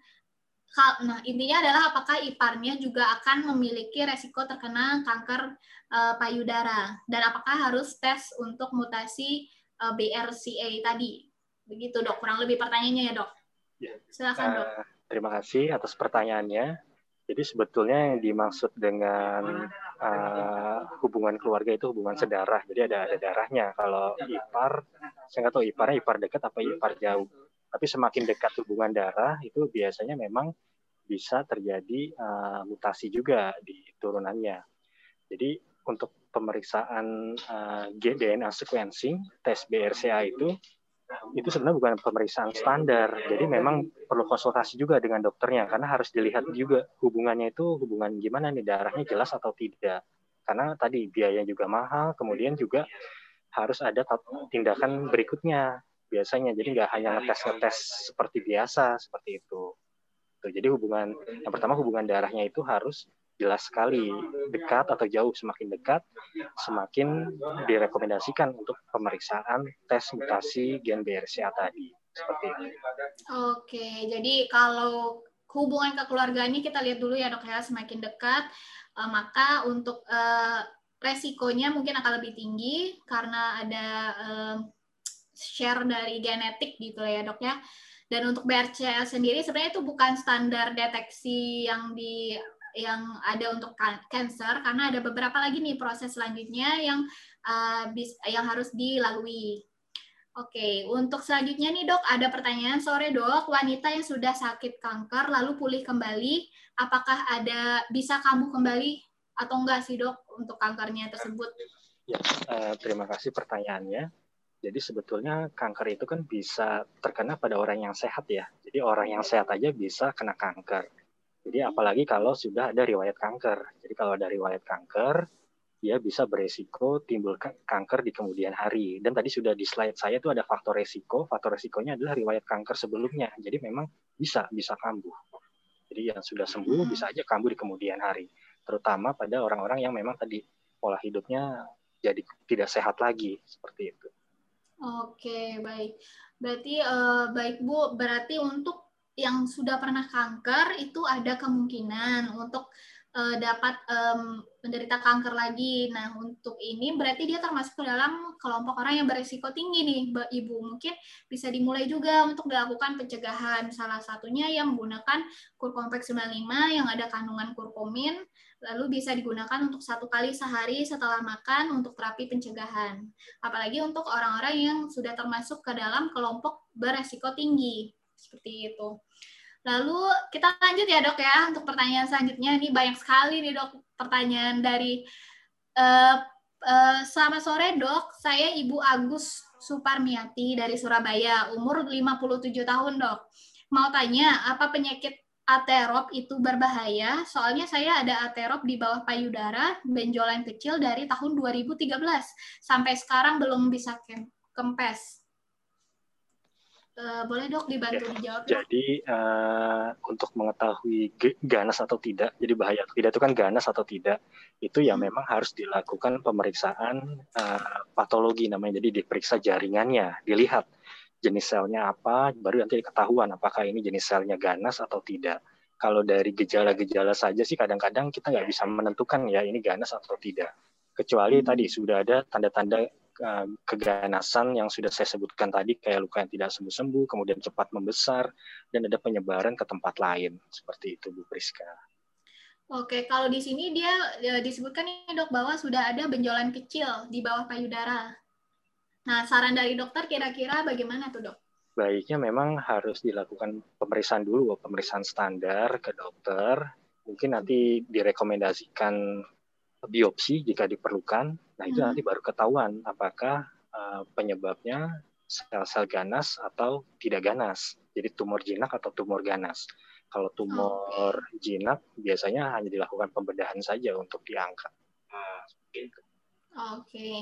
Nah, intinya adalah apakah iparnya juga akan memiliki resiko terkena kanker uh, payudara dan apakah harus tes untuk mutasi uh, eh, BRCA tadi. Begitu dok, kurang lebih pertanyaannya ya dok. Ya. Silakan dok. Uh, terima kasih atas pertanyaannya. Jadi sebetulnya yang dimaksud dengan uh, hubungan keluarga itu hubungan sedarah. Jadi ada ada darahnya. Kalau ipar, saya nggak tahu iparnya ipar dekat apa ipar jauh. Tapi semakin dekat hubungan darah itu biasanya memang bisa terjadi uh, mutasi juga di turunannya. Jadi untuk pemeriksaan uh, DNA sequencing tes BRCA itu itu sebenarnya bukan pemeriksaan standar. Jadi memang perlu konsultasi juga dengan dokternya karena harus dilihat juga hubungannya itu hubungan gimana nih darahnya jelas atau tidak. Karena tadi biaya juga mahal, kemudian juga harus ada tindakan berikutnya biasanya. Jadi nggak hanya ngetes-ngetes seperti biasa seperti itu. Jadi hubungan yang pertama hubungan darahnya itu harus jelas sekali dekat atau jauh semakin dekat semakin direkomendasikan untuk pemeriksaan tes mutasi gen BRCA tadi seperti itu. Oke, jadi kalau hubungan kekeluargaan ini kita lihat dulu ya dok ya semakin dekat uh, maka untuk uh, resikonya mungkin akan lebih tinggi karena ada uh, share dari genetik gitu ya dok ya. Dan untuk BRCA sendiri sebenarnya itu bukan standar deteksi yang di yang ada untuk cancer karena ada beberapa lagi nih proses selanjutnya yang uh, yang harus dilalui. Oke, untuk selanjutnya nih dok, ada pertanyaan sore dok, wanita yang sudah sakit kanker lalu pulih kembali, apakah ada bisa kambuh kembali atau enggak sih dok untuk kankernya tersebut? Ya, uh, terima kasih pertanyaannya. Jadi sebetulnya kanker itu kan bisa terkena pada orang yang sehat ya. Jadi orang yang sehat aja bisa kena kanker. Jadi apalagi kalau sudah ada riwayat kanker. Jadi kalau ada riwayat kanker, dia bisa beresiko timbul kanker di kemudian hari. Dan tadi sudah di slide saya itu ada faktor resiko. Faktor resikonya adalah riwayat kanker sebelumnya. Jadi memang bisa bisa kambuh. Jadi yang sudah sembuh hmm. bisa aja kambuh di kemudian hari, terutama pada orang-orang yang memang tadi pola hidupnya jadi tidak sehat lagi seperti itu. Oke, baik. Berarti uh, baik Bu, berarti untuk yang sudah pernah kanker itu ada kemungkinan untuk uh, dapat um, menderita kanker lagi. Nah, untuk ini berarti dia termasuk ke dalam kelompok orang yang berisiko tinggi nih, Ibu. Mungkin bisa dimulai juga untuk dilakukan pencegahan. Salah satunya yang menggunakan kur kompleks 95 yang ada kandungan kurkumin, lalu bisa digunakan untuk satu kali sehari setelah makan untuk terapi pencegahan. Apalagi untuk orang-orang yang sudah termasuk ke dalam kelompok beresiko tinggi. Seperti itu. Lalu kita lanjut ya dok ya untuk pertanyaan selanjutnya. Ini banyak sekali nih dok pertanyaan dari uh, uh, selamat sore dok. Saya Ibu Agus Suparmiati dari Surabaya, umur 57 tahun dok. Mau tanya apa penyakit aterop itu berbahaya? Soalnya saya ada aterop di bawah payudara, benjolan kecil dari tahun 2013 sampai sekarang belum bisa kempes. Uh, boleh dok dibantu ya, dijawab? Jadi uh, untuk mengetahui ganas atau tidak, jadi bahaya atau tidak itu kan ganas atau tidak, itu ya hmm. memang harus dilakukan pemeriksaan uh, patologi namanya. Jadi diperiksa jaringannya, dilihat jenis selnya apa, baru nanti ketahuan apakah ini jenis selnya ganas atau tidak. Kalau dari gejala-gejala saja sih kadang-kadang kita nggak bisa menentukan ya ini ganas atau tidak. Kecuali hmm. tadi sudah ada tanda-tanda Eh, keganasan yang sudah saya sebutkan tadi kayak luka yang tidak sembuh-sembuh, kemudian cepat membesar dan ada penyebaran ke tempat lain seperti itu Bu Priska. Oke, kalau di sini dia ya, disebutkan nih dok bahwa sudah ada benjolan kecil di bawah payudara. Nah, saran dari dokter kira-kira bagaimana tuh dok? Baiknya memang harus dilakukan pemeriksaan dulu, pemeriksaan standar ke dokter. Mungkin nanti direkomendasikan biopsi jika diperlukan. Nah, itu hmm. nanti baru ketahuan apakah uh, penyebabnya sel-sel ganas atau tidak ganas. Jadi tumor jinak atau tumor ganas. Kalau tumor okay. jinak biasanya hanya dilakukan pembedahan saja untuk diangkat. Nah, Oke. Okay.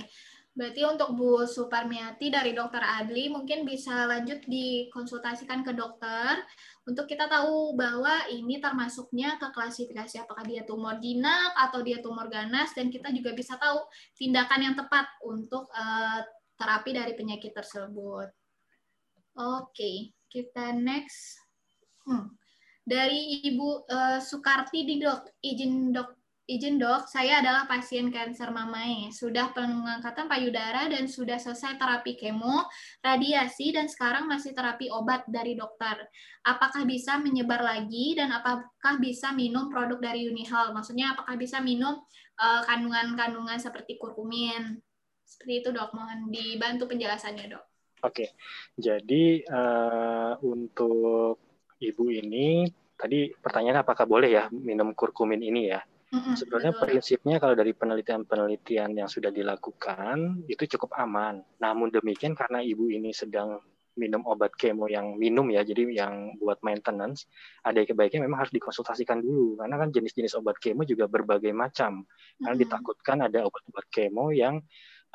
Berarti untuk Bu Suparmiati dari Dokter Adli mungkin bisa lanjut dikonsultasikan ke dokter untuk kita tahu bahwa ini termasuknya ke klasifikasi apakah dia tumor jinak atau dia tumor ganas dan kita juga bisa tahu tindakan yang tepat untuk uh, terapi dari penyakit tersebut. Oke, kita next. Hmm. Dari Ibu uh, Sukarti di dok, izin dok Izin dok, saya adalah pasien kanker mamai. Sudah pengangkatan payudara dan sudah selesai terapi kemo, radiasi, dan sekarang masih terapi obat dari dokter. Apakah bisa menyebar lagi dan apakah bisa minum produk dari Unihal? Maksudnya apakah bisa minum eh, kandungan-kandungan uh, seperti kurkumin? Seperti itu dok, mohon dibantu penjelasannya dok. Oke, jadi uh, untuk ibu ini, tadi pertanyaan apakah boleh ya minum kurkumin ini ya? Sebenarnya prinsipnya kalau dari penelitian-penelitian yang sudah dilakukan itu cukup aman. Namun demikian karena ibu ini sedang minum obat kemo yang minum ya, jadi yang buat maintenance, ada kebaiknya memang harus dikonsultasikan dulu karena kan jenis-jenis obat kemo juga berbagai macam. Karena ditakutkan ada obat-obat kemo yang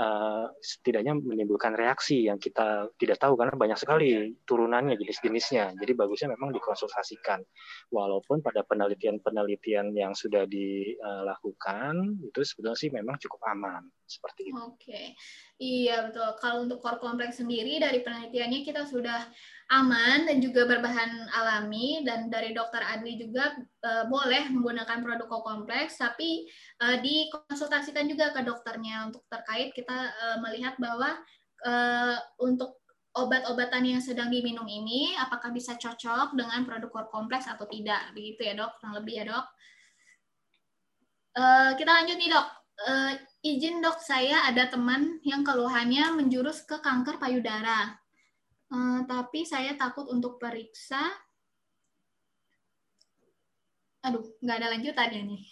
uh, setidaknya menimbulkan reaksi yang kita tidak tahu karena banyak sekali turunannya jenis-jenisnya. Jadi bagusnya memang dikonsultasikan. Walaupun pada penelitian-penelitian yang sudah dilakukan itu sebetulnya sih memang cukup aman seperti itu. Oke, iya betul. Kalau untuk core kompleks sendiri dari penelitiannya kita sudah aman dan juga berbahan alami. Dan dari dokter Adli juga uh, boleh menggunakan produk core kompleks, tapi uh, dikonsultasikan juga ke dokternya. Untuk terkait kita uh, melihat bahwa uh, untuk obat-obatan yang sedang diminum ini apakah bisa cocok dengan produk core kompleks atau tidak? Begitu ya dok. Kurang lebih ya dok. Uh, kita lanjut nih dok. Uh, izin dok saya ada teman yang keluhannya menjurus ke kanker payudara. Uh, tapi saya takut untuk periksa. Aduh, nggak ada lanjutannya nih.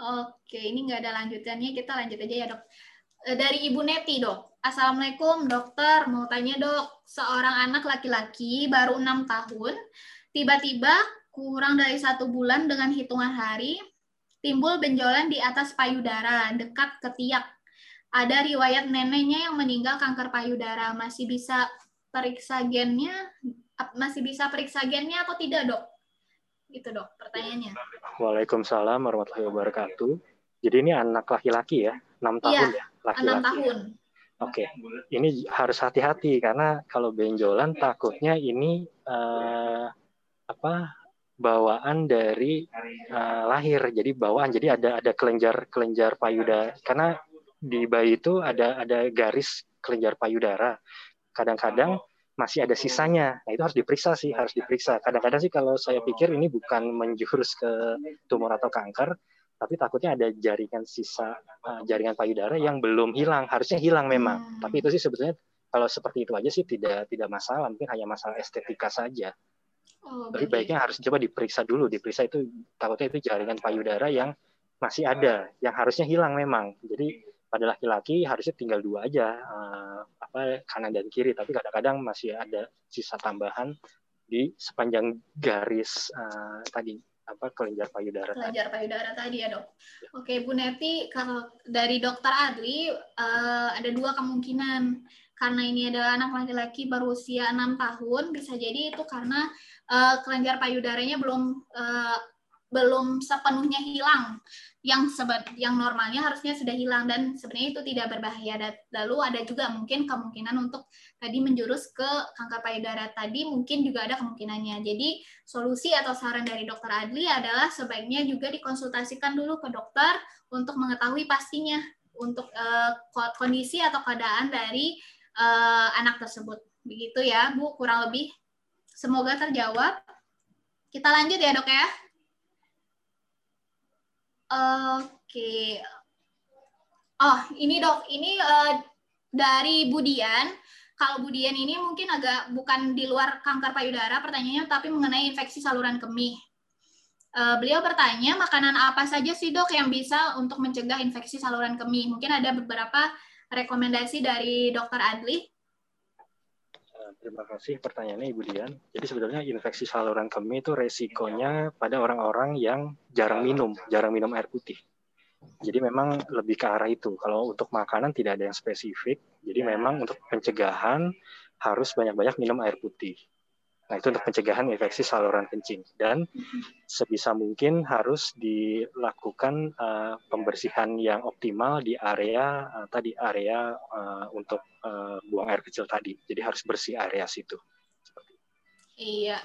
Oke, ini nggak ada lanjutannya. Kita lanjut aja ya dok. Eh, dari Ibu Neti dok. Assalamualaikum dokter, mau tanya dok. Seorang anak laki-laki baru enam tahun, tiba-tiba kurang dari satu bulan dengan hitungan hari, timbul benjolan di atas payudara dekat ketiak. Ada riwayat neneknya yang meninggal kanker payudara. Masih bisa periksa gennya masih bisa periksa gennya atau tidak dok? Gitu dok pertanyaannya. Waalaikumsalam warahmatullahi wabarakatuh. Jadi ini anak laki-laki ya, enam iya, tahun ya, laki-laki. Enam tahun. Oke, okay. ini harus hati-hati karena kalau benjolan takutnya ini uh, apa bawaan dari uh, lahir. Jadi bawaan, jadi ada ada kelenjar kelenjar payudara. Karena di bayi itu ada ada garis kelenjar payudara. Kadang-kadang masih ada sisanya. Nah itu harus diperiksa sih, harus diperiksa. Kadang-kadang sih kalau saya pikir ini bukan menjurus ke tumor atau kanker, tapi takutnya ada jaringan sisa uh, jaringan payudara yang belum hilang harusnya hilang memang hmm. tapi itu sih sebetulnya kalau seperti itu aja sih tidak tidak masalah mungkin hanya masalah estetika saja oh, tapi baiknya harus coba diperiksa dulu diperiksa itu takutnya itu jaringan payudara yang masih ada yang harusnya hilang memang jadi pada laki-laki harusnya tinggal dua aja uh, apa kanan dan kiri tapi kadang-kadang masih ada sisa tambahan di sepanjang garis uh, tadi apa kelenjar payudara kelenjar tadi. payudara tadi ya dok. Ya. Oke Bu Neti kalau dari dokter Adli uh, ada dua kemungkinan karena ini adalah anak laki-laki berusia enam tahun bisa jadi itu karena uh, kelenjar payudaranya belum uh, belum sepenuhnya hilang. Yang sebet yang normalnya harusnya sudah hilang dan sebenarnya itu tidak berbahaya. Lalu ada juga mungkin kemungkinan untuk tadi menjurus ke kanker payudara tadi mungkin juga ada kemungkinannya. Jadi solusi atau saran dari dokter Adli adalah sebaiknya juga dikonsultasikan dulu ke dokter untuk mengetahui pastinya untuk uh, kondisi atau keadaan dari uh, anak tersebut. Begitu ya Bu kurang lebih semoga terjawab kita lanjut ya dok ya Oke. Oh, ini dok, ini uh, dari Budian. Kalau Budian ini mungkin agak bukan di luar kanker payudara pertanyaannya, tapi mengenai infeksi saluran kemih. Uh, beliau bertanya, makanan apa saja sih dok yang bisa untuk mencegah infeksi saluran kemih? Mungkin ada beberapa rekomendasi dari dokter Adli. Terima kasih pertanyaannya Ibu Dian. Jadi sebenarnya infeksi saluran kemih itu resikonya pada orang-orang yang jarang minum, jarang minum air putih. Jadi memang lebih ke arah itu. Kalau untuk makanan tidak ada yang spesifik. Jadi memang untuk pencegahan harus banyak-banyak minum air putih. Nah, itu untuk pencegahan infeksi saluran kencing. Dan sebisa mungkin harus dilakukan uh, pembersihan yang optimal di area uh, tadi area uh, untuk uh, buang air kecil tadi. Jadi harus bersih area situ. Iya,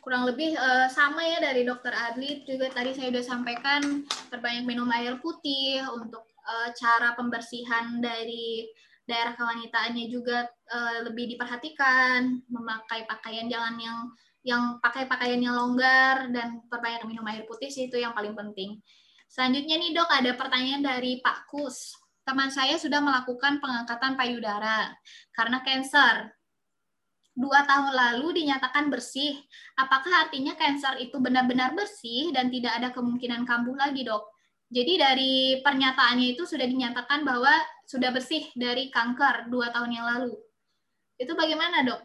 kurang lebih uh, sama ya dari dokter Adli juga tadi saya sudah sampaikan perbanyak minum air putih untuk uh, cara pembersihan dari daerah kewanitaannya juga uh, lebih diperhatikan, memakai pakaian jangan yang yang pakai pakaian yang longgar dan perbanyak minum air putih sih itu yang paling penting. Selanjutnya nih dok ada pertanyaan dari Pak Kus. Teman saya sudah melakukan pengangkatan payudara karena kanker. Dua tahun lalu dinyatakan bersih. Apakah artinya kanker itu benar-benar bersih dan tidak ada kemungkinan kambuh lagi dok? Jadi dari pernyataannya itu sudah dinyatakan bahwa sudah bersih dari kanker dua tahun yang lalu. Itu bagaimana dok?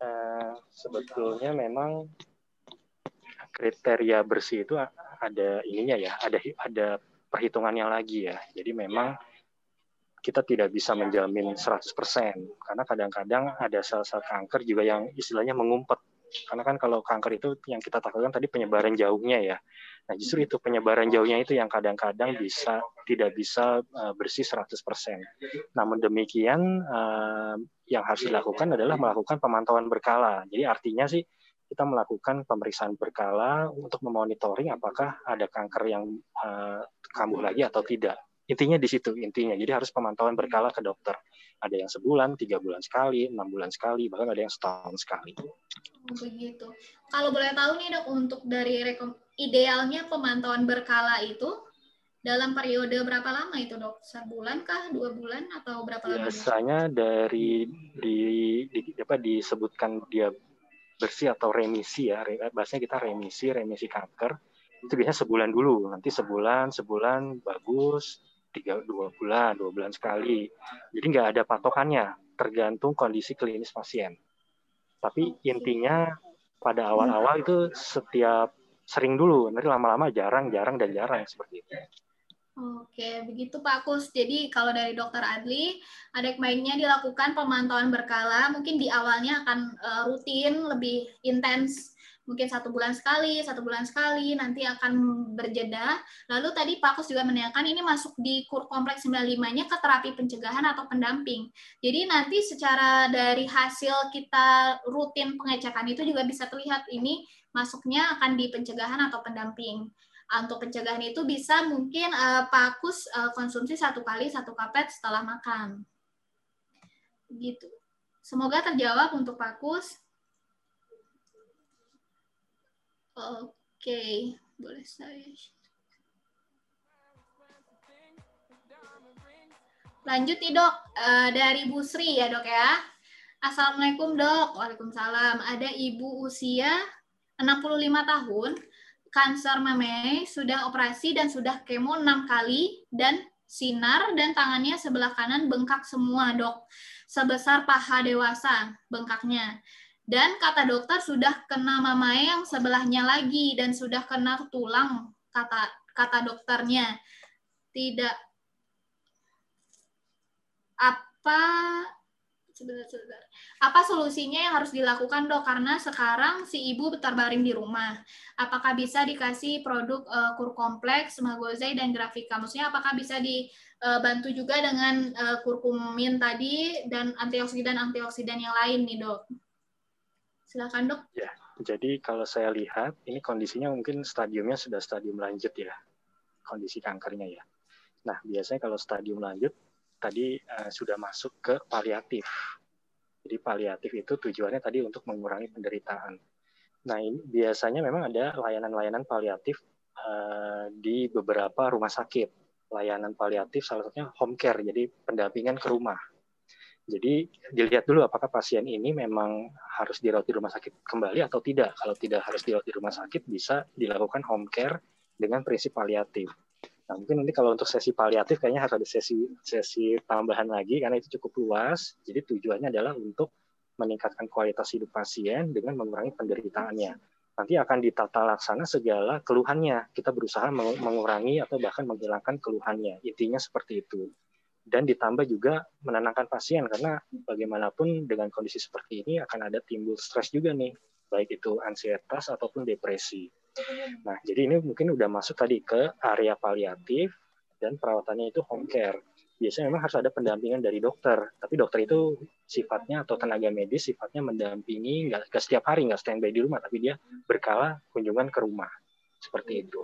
Uh, sebetulnya memang kriteria bersih itu ada ininya ya, ada ada perhitungannya lagi ya. Jadi memang kita tidak bisa menjamin 100% karena kadang-kadang ada sel-sel kanker juga yang istilahnya mengumpet karena kan kalau kanker itu yang kita takutkan tadi penyebaran jauhnya ya. Nah, justru itu penyebaran jauhnya itu yang kadang-kadang bisa tidak bisa uh, bersih 100%. Namun demikian uh, yang harus dilakukan adalah melakukan pemantauan berkala. Jadi artinya sih kita melakukan pemeriksaan berkala untuk memonitoring apakah ada kanker yang uh, kambuh lagi atau tidak. Intinya di situ intinya. Jadi harus pemantauan berkala ke dokter. Ada yang sebulan, tiga bulan sekali, enam bulan sekali, bahkan ada yang setahun sekali. Begitu. Kalau boleh tahu nih dok, untuk dari rekom idealnya pemantauan berkala itu dalam periode berapa lama itu dok? Sebulan kah, dua bulan atau berapa lama? Biasanya dari di, di apa disebutkan dia bersih atau remisi ya, bahasanya kita remisi, remisi kanker itu biasanya sebulan dulu, nanti sebulan, sebulan bagus, tiga dua bulan, dua bulan sekali. Jadi nggak ada patokannya, tergantung kondisi klinis pasien. Tapi intinya pada awal-awal itu setiap sering dulu, nanti lama-lama jarang, jarang dan jarang seperti itu. Oke, begitu Pak Kus. Jadi kalau dari Dokter Adli, ada baiknya dilakukan pemantauan berkala. Mungkin di awalnya akan uh, rutin, lebih intens, mungkin satu bulan sekali, satu bulan sekali, nanti akan berjeda. Lalu tadi Pak Kus juga menanyakan ini masuk di kur kompleks 95-nya ke terapi pencegahan atau pendamping. Jadi nanti secara dari hasil kita rutin pengecekan itu juga bisa terlihat ini masuknya akan di pencegahan atau pendamping untuk pencegahan itu bisa mungkin uh, Pak Kus uh, konsumsi satu kali satu kapet setelah makan. Gitu. Semoga terjawab untuk Pak Kus. Oke, boleh saya. Lanjut nih dok, uh, dari Bu Sri ya dok ya. Assalamualaikum dok, Waalaikumsalam. Ada ibu usia 65 tahun, kanker meme sudah operasi dan sudah kemo enam kali dan sinar dan tangannya sebelah kanan bengkak semua dok. Sebesar paha dewasa bengkaknya. Dan kata dokter sudah kena mamae yang sebelahnya lagi dan sudah kena tulang kata kata dokternya. Tidak apa sebentar, sebentar. Apa solusinya yang harus dilakukan dok? Karena sekarang si ibu terbaring di rumah. Apakah bisa dikasih produk uh, kur kompleks, magozai dan grafika? Maksudnya apakah bisa dibantu uh, juga dengan uh, kurkumin tadi dan antioksidan-antioksidan yang lain nih dok? Silakan dok. Ya, jadi kalau saya lihat ini kondisinya mungkin stadiumnya sudah stadium lanjut ya, kondisi kankernya ya. Nah, biasanya kalau stadium lanjut tadi uh, sudah masuk ke paliatif. Jadi paliatif itu tujuannya tadi untuk mengurangi penderitaan. Nah, ini biasanya memang ada layanan-layanan paliatif uh, di beberapa rumah sakit. Layanan paliatif salah satunya home care, jadi pendampingan ke rumah. Jadi dilihat dulu apakah pasien ini memang harus dirawat di rumah sakit kembali atau tidak. Kalau tidak harus dirawat di rumah sakit, bisa dilakukan home care dengan prinsip paliatif. Nah, mungkin nanti kalau untuk sesi paliatif kayaknya harus ada sesi sesi tambahan lagi karena itu cukup luas. Jadi tujuannya adalah untuk meningkatkan kualitas hidup pasien dengan mengurangi penderitaannya. Nanti akan ditata laksana segala keluhannya. Kita berusaha mengurangi atau bahkan menghilangkan keluhannya. Intinya seperti itu. Dan ditambah juga menenangkan pasien karena bagaimanapun dengan kondisi seperti ini akan ada timbul stres juga nih, baik itu ansietas ataupun depresi. Nah, jadi ini mungkin udah masuk tadi ke area paliatif dan perawatannya itu home care. Biasanya memang harus ada pendampingan dari dokter, tapi dokter itu sifatnya atau tenaga medis sifatnya mendampingi nggak setiap hari nggak standby di rumah, tapi dia berkala kunjungan ke rumah seperti itu.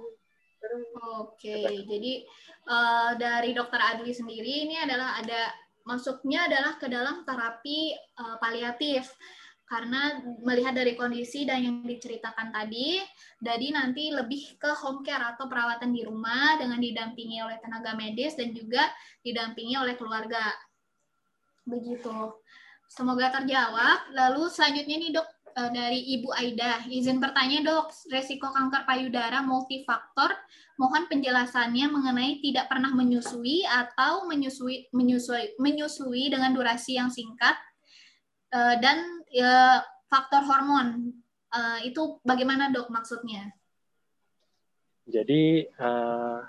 Oke, jadi uh, dari dokter Adli sendiri ini adalah ada masuknya adalah ke dalam terapi uh, paliatif karena melihat dari kondisi dan yang diceritakan tadi, jadi nanti lebih ke home care atau perawatan di rumah dengan didampingi oleh tenaga medis dan juga didampingi oleh keluarga. Begitu. Semoga terjawab. Lalu selanjutnya nih dok, eh, dari Ibu Aida. Izin bertanya dok, resiko kanker payudara multifaktor, mohon penjelasannya mengenai tidak pernah menyusui atau menyusui, menyusui, menyusui dengan durasi yang singkat, eh, dan ya, faktor hormon uh, itu bagaimana dok maksudnya? Jadi uh,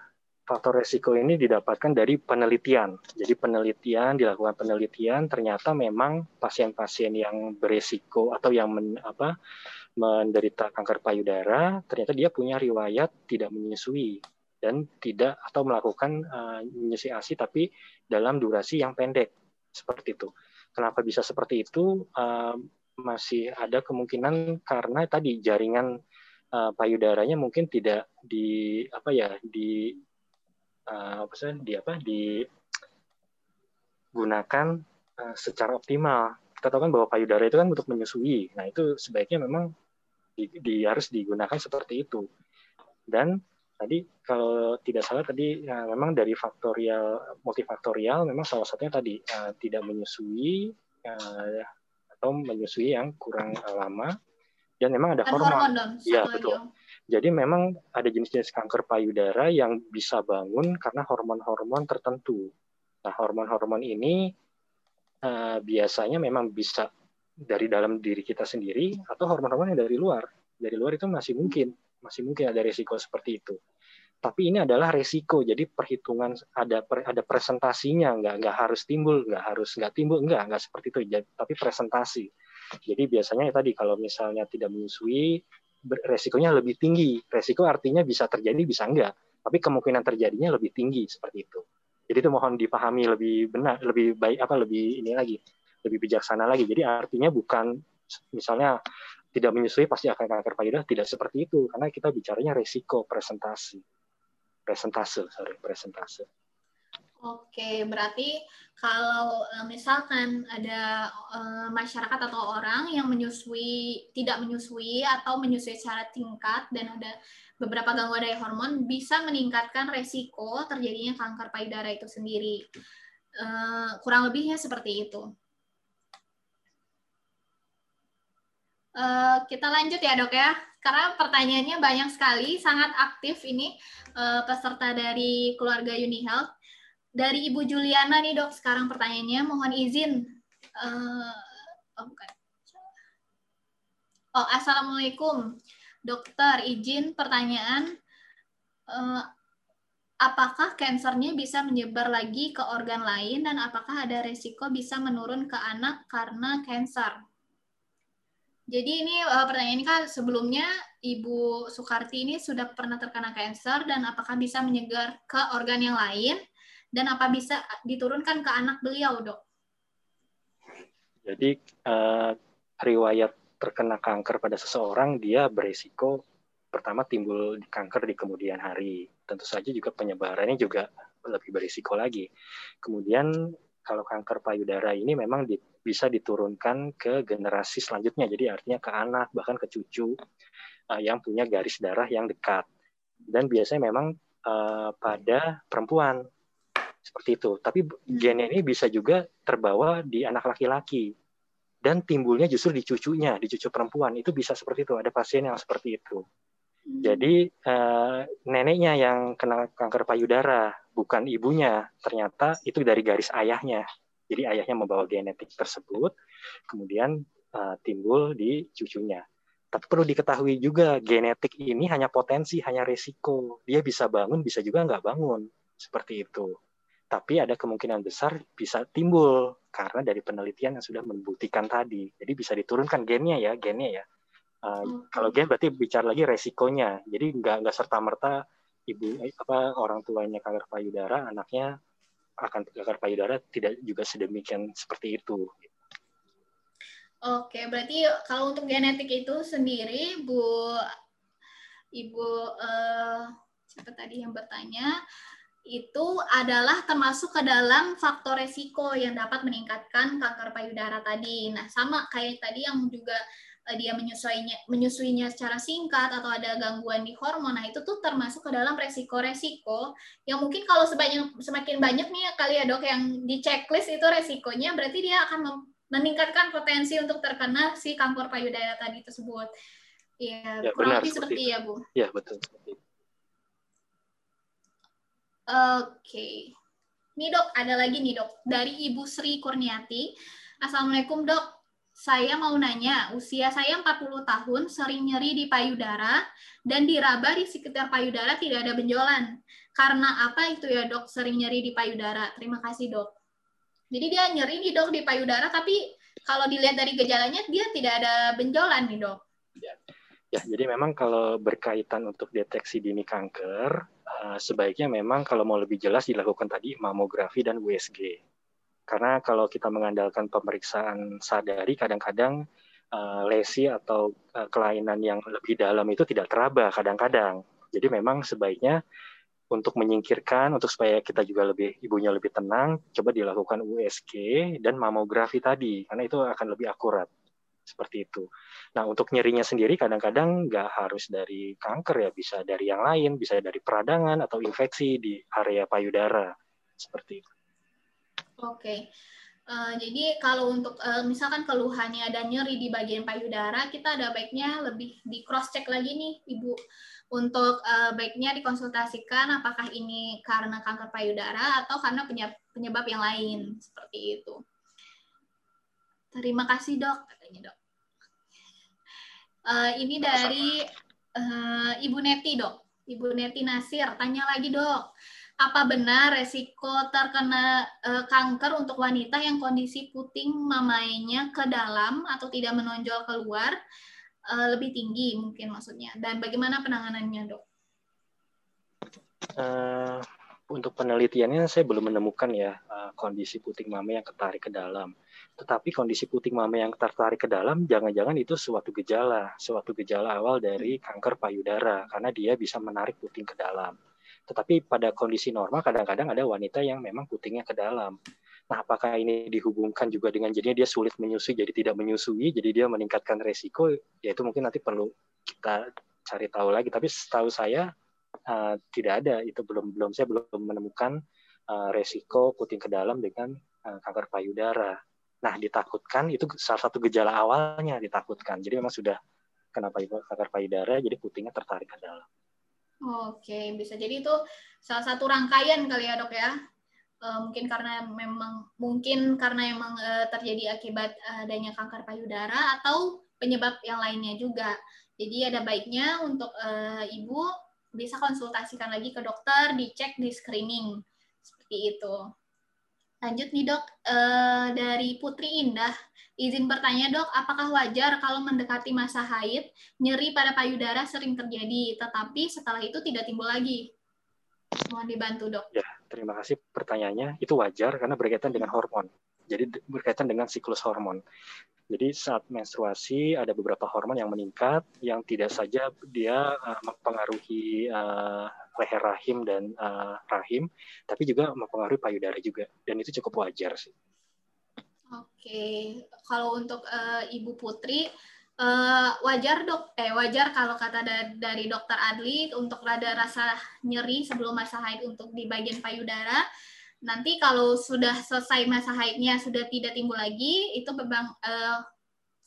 faktor resiko ini didapatkan dari penelitian. Jadi penelitian dilakukan penelitian ternyata memang pasien-pasien yang beresiko atau yang men, apa, menderita kanker payudara ternyata dia punya riwayat tidak menyusui dan tidak atau melakukan uh, menyusui ASI tapi dalam durasi yang pendek seperti itu. Kenapa bisa seperti itu? Uh, masih ada kemungkinan karena tadi jaringan uh, payudaranya mungkin tidak di apa ya di uh, apa sih di apa digunakan uh, secara optimal. Kita tahu kan bahwa payudara itu kan untuk menyusui. Nah itu sebaiknya memang di, di, harus digunakan seperti itu. Dan tadi kalau tidak salah tadi ya, memang dari faktorial multifaktorial memang salah satunya tadi uh, tidak menyusui uh, atau menyusui yang kurang lama dan memang ada hormon. Iya betul. Jadi memang ada jenis-jenis kanker payudara yang bisa bangun karena hormon-hormon tertentu. Nah hormon-hormon ini uh, biasanya memang bisa dari dalam diri kita sendiri atau hormon-hormon yang dari luar. Dari luar itu masih mungkin, masih mungkin ada risiko seperti itu. tapi ini adalah resiko. Jadi perhitungan ada ada presentasinya. Nggak nggak harus timbul nggak harus nggak timbul. Nggak nggak seperti itu. Tapi presentasi. Jadi biasanya ya tadi kalau misalnya tidak menyusui resikonya lebih tinggi. Resiko artinya bisa terjadi bisa enggak tapi kemungkinan terjadinya lebih tinggi seperti itu. Jadi itu mohon dipahami lebih benar lebih baik apa lebih ini lagi lebih bijaksana lagi. Jadi artinya bukan misalnya tidak menyusui pasti akan kanker payudara tidak seperti itu karena kita bicaranya resiko presentasi presentase sorry presentase Oke, berarti kalau eh, misalkan ada uh, masyarakat atau orang yang menyusui, tidak menyusui atau menyusui secara tingkat dan ada beberapa gangguan daya hormon bisa meningkatkan resiko terjadinya kanker payudara itu sendiri. Uh, kurang lebihnya seperti itu. Uh, kita lanjut ya dok ya, karena pertanyaannya banyak sekali, sangat aktif ini uh, peserta dari keluarga UniHealth dari Ibu Juliana nih dok, sekarang pertanyaannya mohon izin. Uh, oh bukan. Oh assalamualaikum, dokter izin pertanyaan. Uh, apakah kansernya bisa menyebar lagi ke organ lain dan apakah ada resiko bisa menurun ke anak karena kanker? Jadi ini uh, pertanyaan ini kan sebelumnya Ibu Soekarti ini sudah pernah terkena kanker dan apakah bisa menyegar ke organ yang lain? dan apa bisa diturunkan ke anak beliau, dok? Jadi uh, riwayat terkena kanker pada seseorang dia berisiko pertama timbul kanker di kemudian hari. Tentu saja juga penyebarannya juga lebih berisiko lagi. Kemudian kalau kanker payudara ini memang di, bisa diturunkan ke generasi selanjutnya. Jadi artinya ke anak bahkan ke cucu uh, yang punya garis darah yang dekat. Dan biasanya memang uh, pada perempuan seperti itu. Tapi hmm. gen ini bisa juga terbawa di anak laki-laki dan timbulnya justru di cucunya, di cucu perempuan itu bisa seperti itu. Ada pasien yang seperti itu. Hmm. Jadi uh, neneknya yang kena kanker payudara, bukan ibunya. Ternyata itu dari garis ayahnya. Jadi ayahnya membawa genetik tersebut, kemudian uh, timbul di cucunya. Tapi perlu diketahui juga genetik ini hanya potensi, hanya resiko. Dia bisa bangun, bisa juga nggak bangun. Seperti itu tapi ada kemungkinan besar bisa timbul karena dari penelitian yang sudah membuktikan tadi. Jadi bisa diturunkan gennya ya, gennya ya. Uh, Kalau gen berarti bicara lagi resikonya. Jadi nggak nggak serta merta ibu apa orang tuanya kanker payudara, anaknya akan kanker payudara tidak juga sedemikian seperti itu. Oke, berarti kalau untuk genetik itu sendiri, Bu Ibu uh, siapa tadi yang bertanya, itu adalah termasuk ke dalam faktor resiko yang dapat meningkatkan kanker payudara tadi. Nah, sama kayak tadi yang juga dia menyusuinya menyusuinya secara singkat atau ada gangguan di hormon. Nah, itu tuh termasuk ke dalam resiko-resiko yang mungkin kalau sebanyak semakin banyak nih kali ya Dok yang di checklist itu resikonya berarti dia akan meningkatkan potensi untuk terkena si kanker payudara tadi tersebut. Ya, ya kurang lebih seperti, seperti ya, Bu. Ya, betul. Oke. Nih dok, ada lagi nih dok. Dari Ibu Sri Kurniati. Assalamualaikum dok. Saya mau nanya, usia saya 40 tahun, sering nyeri di payudara, dan diraba di sekitar payudara tidak ada benjolan. Karena apa itu ya dok, sering nyeri di payudara? Terima kasih dok. Jadi dia nyeri nih dok di payudara, tapi kalau dilihat dari gejalanya, dia tidak ada benjolan nih dok. Ya, ya jadi memang kalau berkaitan untuk deteksi dini kanker, Eh, sebaiknya memang kalau mau lebih jelas dilakukan tadi mamografi dan USG. Karena kalau kita mengandalkan pemeriksaan sadari, kadang-kadang uh, lesi atau uh, kelainan yang lebih dalam itu tidak teraba kadang-kadang. Jadi memang sebaiknya untuk menyingkirkan, untuk supaya kita juga lebih ibunya lebih tenang, coba dilakukan USG dan mamografi tadi, karena itu akan lebih akurat seperti itu. Nah, untuk nyerinya sendiri kadang-kadang nggak harus dari kanker ya, bisa dari yang lain, bisa dari peradangan atau infeksi di area payudara seperti itu. Oke. Uh, jadi kalau untuk uh, misalkan keluhannya ada nyeri di bagian payudara, kita ada baiknya lebih di cross check lagi nih, Ibu. Untuk uh, baiknya dikonsultasikan apakah ini karena kanker payudara atau karena penyebab yang lain seperti itu. Terima kasih dok, katanya dok. Uh, ini dari uh, Ibu Neti, dok. Ibu Neti Nasir, tanya lagi dok, apa benar resiko terkena uh, kanker untuk wanita yang kondisi puting mamainya ke dalam atau tidak menonjol keluar uh, lebih tinggi mungkin maksudnya? Dan bagaimana penanganannya dok? Uh, untuk penelitiannya saya belum menemukan ya uh, kondisi puting mame yang ketarik ke dalam. Tetapi kondisi puting mame yang tertarik ke dalam jangan-jangan itu suatu gejala, suatu gejala awal dari kanker payudara karena dia bisa menarik puting ke dalam. Tetapi pada kondisi normal kadang-kadang ada wanita yang memang putingnya ke dalam. Nah, apakah ini dihubungkan juga dengan jadinya dia sulit menyusui jadi tidak menyusui, jadi dia meningkatkan resiko, ya itu mungkin nanti perlu kita cari tahu lagi. Tapi setahu saya uh, tidak ada itu belum belum saya belum menemukan uh, resiko puting ke dalam dengan uh, kanker payudara. Nah ditakutkan itu salah satu gejala awalnya ditakutkan. Jadi memang sudah kena kanker payudara jadi putingnya tertarik ke dalam. Oke bisa jadi itu salah satu rangkaian kali ya dok ya. Uh, mungkin karena memang mungkin karena memang uh, terjadi akibat adanya kanker payudara atau penyebab yang lainnya juga. Jadi ada baiknya untuk uh, ibu bisa konsultasikan lagi ke dokter, dicek di screening seperti itu. Lanjut nih dok, e, dari Putri Indah, izin bertanya dok, apakah wajar kalau mendekati masa haid, nyeri pada payudara sering terjadi, tetapi setelah itu tidak timbul lagi? Mohon dibantu dok. Ya, terima kasih pertanyaannya. Itu wajar karena berkaitan dengan hormon. Jadi berkaitan dengan siklus hormon. Jadi saat menstruasi ada beberapa hormon yang meningkat yang tidak saja dia uh, mempengaruhi uh, leher rahim dan uh, rahim, tapi juga mempengaruhi payudara juga. Dan itu cukup wajar sih. Oke, kalau untuk uh, Ibu Putri uh, wajar dok, eh wajar kalau kata da dari Dokter Adli untuk ada rasa nyeri sebelum masa haid untuk di bagian payudara nanti kalau sudah selesai masa haidnya sudah tidak timbul lagi itu memang uh,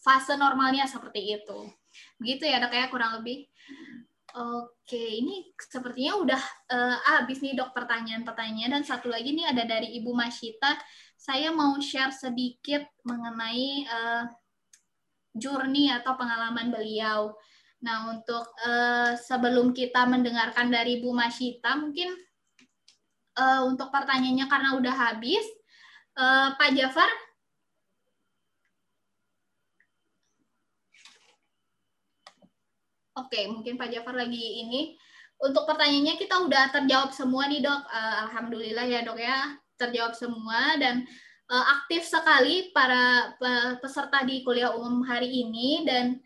fase normalnya seperti itu begitu ya dok ya kurang lebih oke ini sepertinya udah uh, habis nih dok pertanyaan-pertanyaan dan satu lagi nih ada dari ibu Masyita saya mau share sedikit mengenai uh, journey atau pengalaman beliau nah untuk uh, sebelum kita mendengarkan dari ibu Masyita mungkin uh, untuk pertanyaannya karena udah habis. Uh, Pak Jafar, Oke, mungkin Pak Jafar lagi ini. Untuk pertanyaannya kita udah terjawab semua nih dok. Uh, Alhamdulillah ya dok ya, terjawab semua dan uh, aktif sekali para peserta di kuliah umum hari ini dan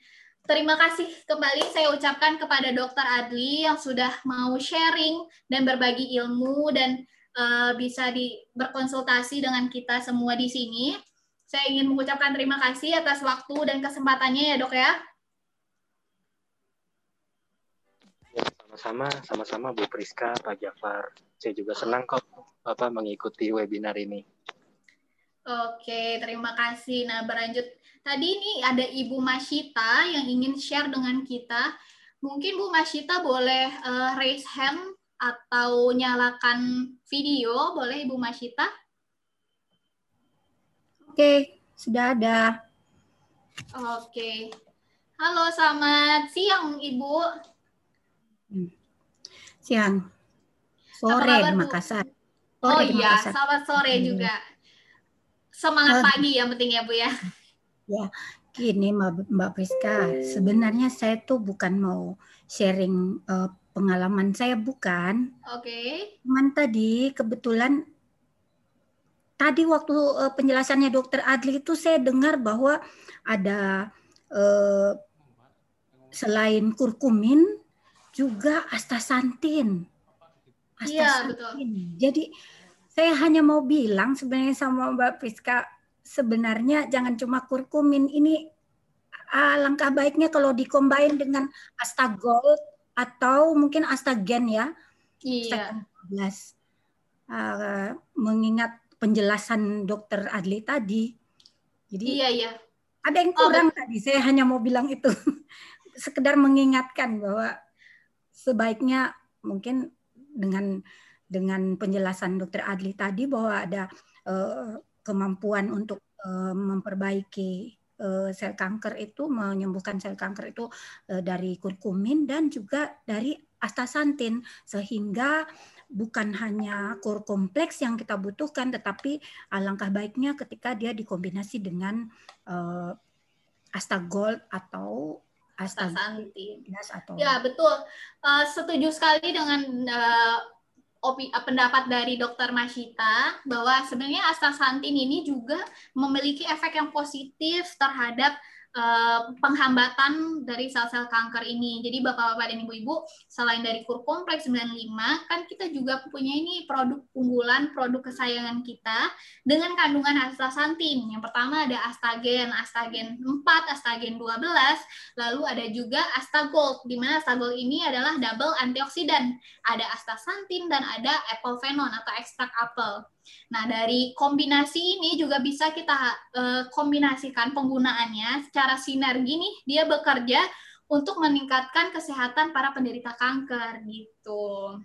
Terima kasih kembali saya ucapkan kepada Dokter Adli yang sudah mau sharing dan berbagi ilmu dan uh, bisa di, berkonsultasi dengan kita semua di sini. Saya ingin mengucapkan terima kasih atas waktu dan kesempatannya ya dok ya. Sama-sama, sama-sama Bu Priska, Pak Jafar. Saya juga senang kok Bapak mengikuti webinar ini. Oke, terima kasih. Nah, berlanjut Tadi ini ada Ibu Masita yang ingin share dengan kita. Mungkin Bu Masita boleh uh, raise hand atau nyalakan video, boleh Ibu Masita? Oke, sudah ada. Oke. Halo, selamat siang Ibu. Hmm. Siang. Sore di Makassar. Sore oh iya, selamat sore hmm. juga. Semangat pagi yang penting ya Bu ya. Ya, gini Mbak Priska, sebenarnya saya tuh bukan mau sharing uh, pengalaman saya bukan. Oke. Okay. Cuman tadi kebetulan tadi waktu uh, penjelasannya Dokter Adli itu saya dengar bahwa ada uh, selain kurkumin juga astaxanthin. Iya, betul. Jadi saya hanya mau bilang sebenarnya sama Mbak Priska sebenarnya jangan cuma kurkumin ini alangkah baiknya kalau dikombin dengan astagold atau mungkin astagen ya. Iya. Uh, mengingat penjelasan dokter Adli tadi. Jadi Iya, iya. Ada yang kurang oh, tadi. Saya hanya mau bilang itu. Sekedar mengingatkan bahwa sebaiknya mungkin dengan dengan penjelasan dokter Adli tadi bahwa ada uh, kemampuan untuk uh, memperbaiki uh, sel kanker itu menyembuhkan sel kanker itu uh, dari kurkumin dan juga dari astaxanthin. Sehingga bukan hanya kur kompleks yang kita butuhkan, tetapi alangkah baiknya ketika dia dikombinasi dengan uh, astagold atau astaxanthin. Atau... Ya betul, uh, setuju sekali dengan uh, opi, pendapat dari Dokter Masita bahwa sebenarnya astaxanthin ini juga memiliki efek yang positif terhadap Eh, penghambatan dari sel-sel kanker ini. Jadi Bapak-bapak dan Ibu-ibu, selain dari kur kompleks 95, kan kita juga punya ini produk unggulan, produk kesayangan kita dengan kandungan astaxanthin. Yang pertama ada astagen, astagen 4, astagen 12, lalu ada juga astagold, di mana astagold ini adalah double antioksidan. Ada astaxanthin dan ada apple phenon atau ekstrak apel. Nah, dari kombinasi ini juga bisa kita uh, kombinasikan penggunaannya secara sinergi nih, dia bekerja untuk meningkatkan kesehatan para penderita kanker gitu.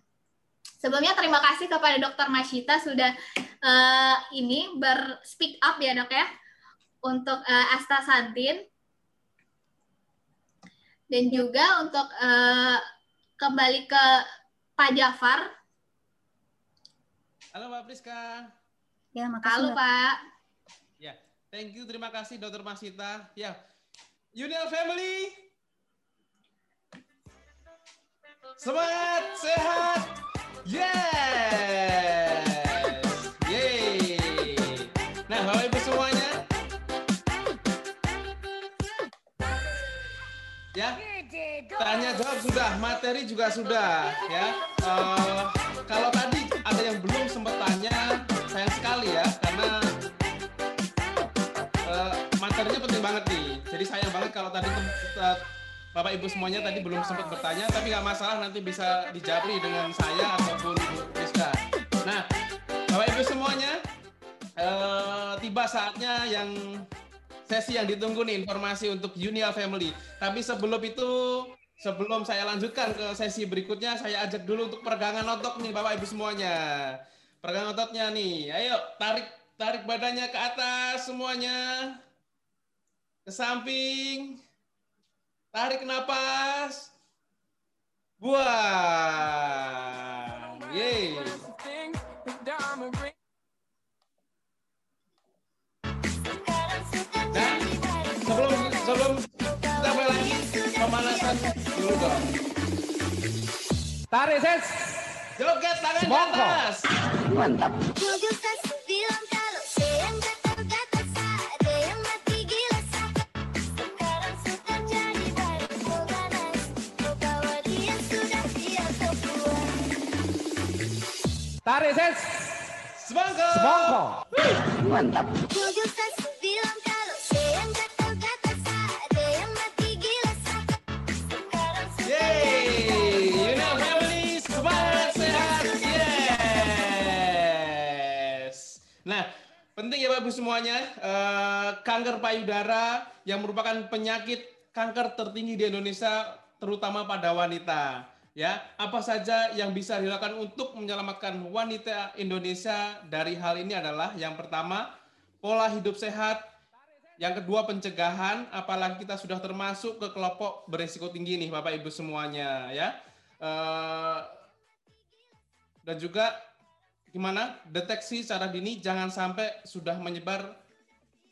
Sebelumnya terima kasih kepada Dokter Masyita sudah uh, ini berspeak up ya dok ya untuk uh, astaxanthin dan juga untuk uh, kembali ke Pak Jafar Halo Mbak Priska. Ya, makasih. Halo Pak. Ya, thank you. Terima kasih Dokter Masita. Ya, Union Family. Semangat, sehat. Yes. Yeay. Nah, Bapak Ibu semuanya. Ya. Tanya jawab sudah, materi juga sudah, ya. Uh, kalau tadi yang belum sempat tanya, sayang sekali ya, karena uh, materinya penting banget nih. Jadi sayang banget kalau tadi uh, Bapak Ibu semuanya tadi belum sempat bertanya, tapi nggak masalah nanti bisa dijawab dengan saya ataupun Bu Rizka. Nah, Bapak Ibu semuanya, uh, tiba saatnya yang sesi yang ditunggu nih informasi untuk Unia Family. Tapi sebelum itu sebelum saya lanjutkan ke sesi berikutnya, saya ajak dulu untuk peregangan otot nih Bapak Ibu semuanya. Peregangan ototnya nih. Ayo tarik tarik badannya ke atas semuanya. Ke samping. Tarik napas. Buang. Yeay. Sebelum sebelum kita mulai lagi pemanasan Tarik ses. Joget tangan di atas. Mantap. Tarik ses. Semangka. Semangka. Mantap. Penting ya Bapak Ibu semuanya, eh, kanker payudara yang merupakan penyakit kanker tertinggi di Indonesia terutama pada wanita. Ya, apa saja yang bisa dilakukan untuk menyelamatkan wanita Indonesia dari hal ini adalah yang pertama, pola hidup sehat, yang kedua pencegahan, apalagi kita sudah termasuk ke kelompok berisiko tinggi nih Bapak Ibu semuanya ya. Eh, dan juga gimana deteksi secara dini jangan sampai sudah menyebar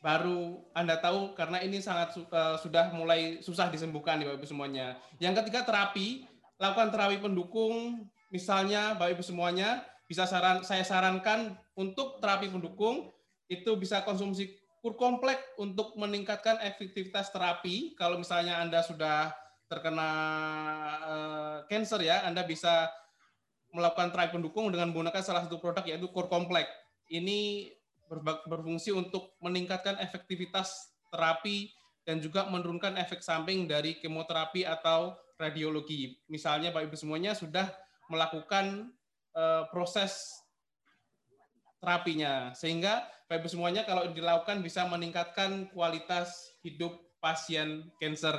baru Anda tahu karena ini sangat uh, sudah mulai susah disembuhkan Bapak Ibu semuanya. Yang ketiga terapi, lakukan terapi pendukung misalnya Bapak Ibu semuanya bisa saran saya sarankan untuk terapi pendukung itu bisa konsumsi kur kompleks untuk meningkatkan efektivitas terapi. Kalau misalnya Anda sudah terkena uh, cancer ya, Anda bisa melakukan terapi pendukung dengan menggunakan salah satu produk yaitu core complex. Ini berfungsi untuk meningkatkan efektivitas terapi dan juga menurunkan efek samping dari kemoterapi atau radiologi. Misalnya Bapak Ibu semuanya sudah melakukan uh, proses terapinya sehingga Bapak Ibu semuanya kalau dilakukan bisa meningkatkan kualitas hidup pasien cancer.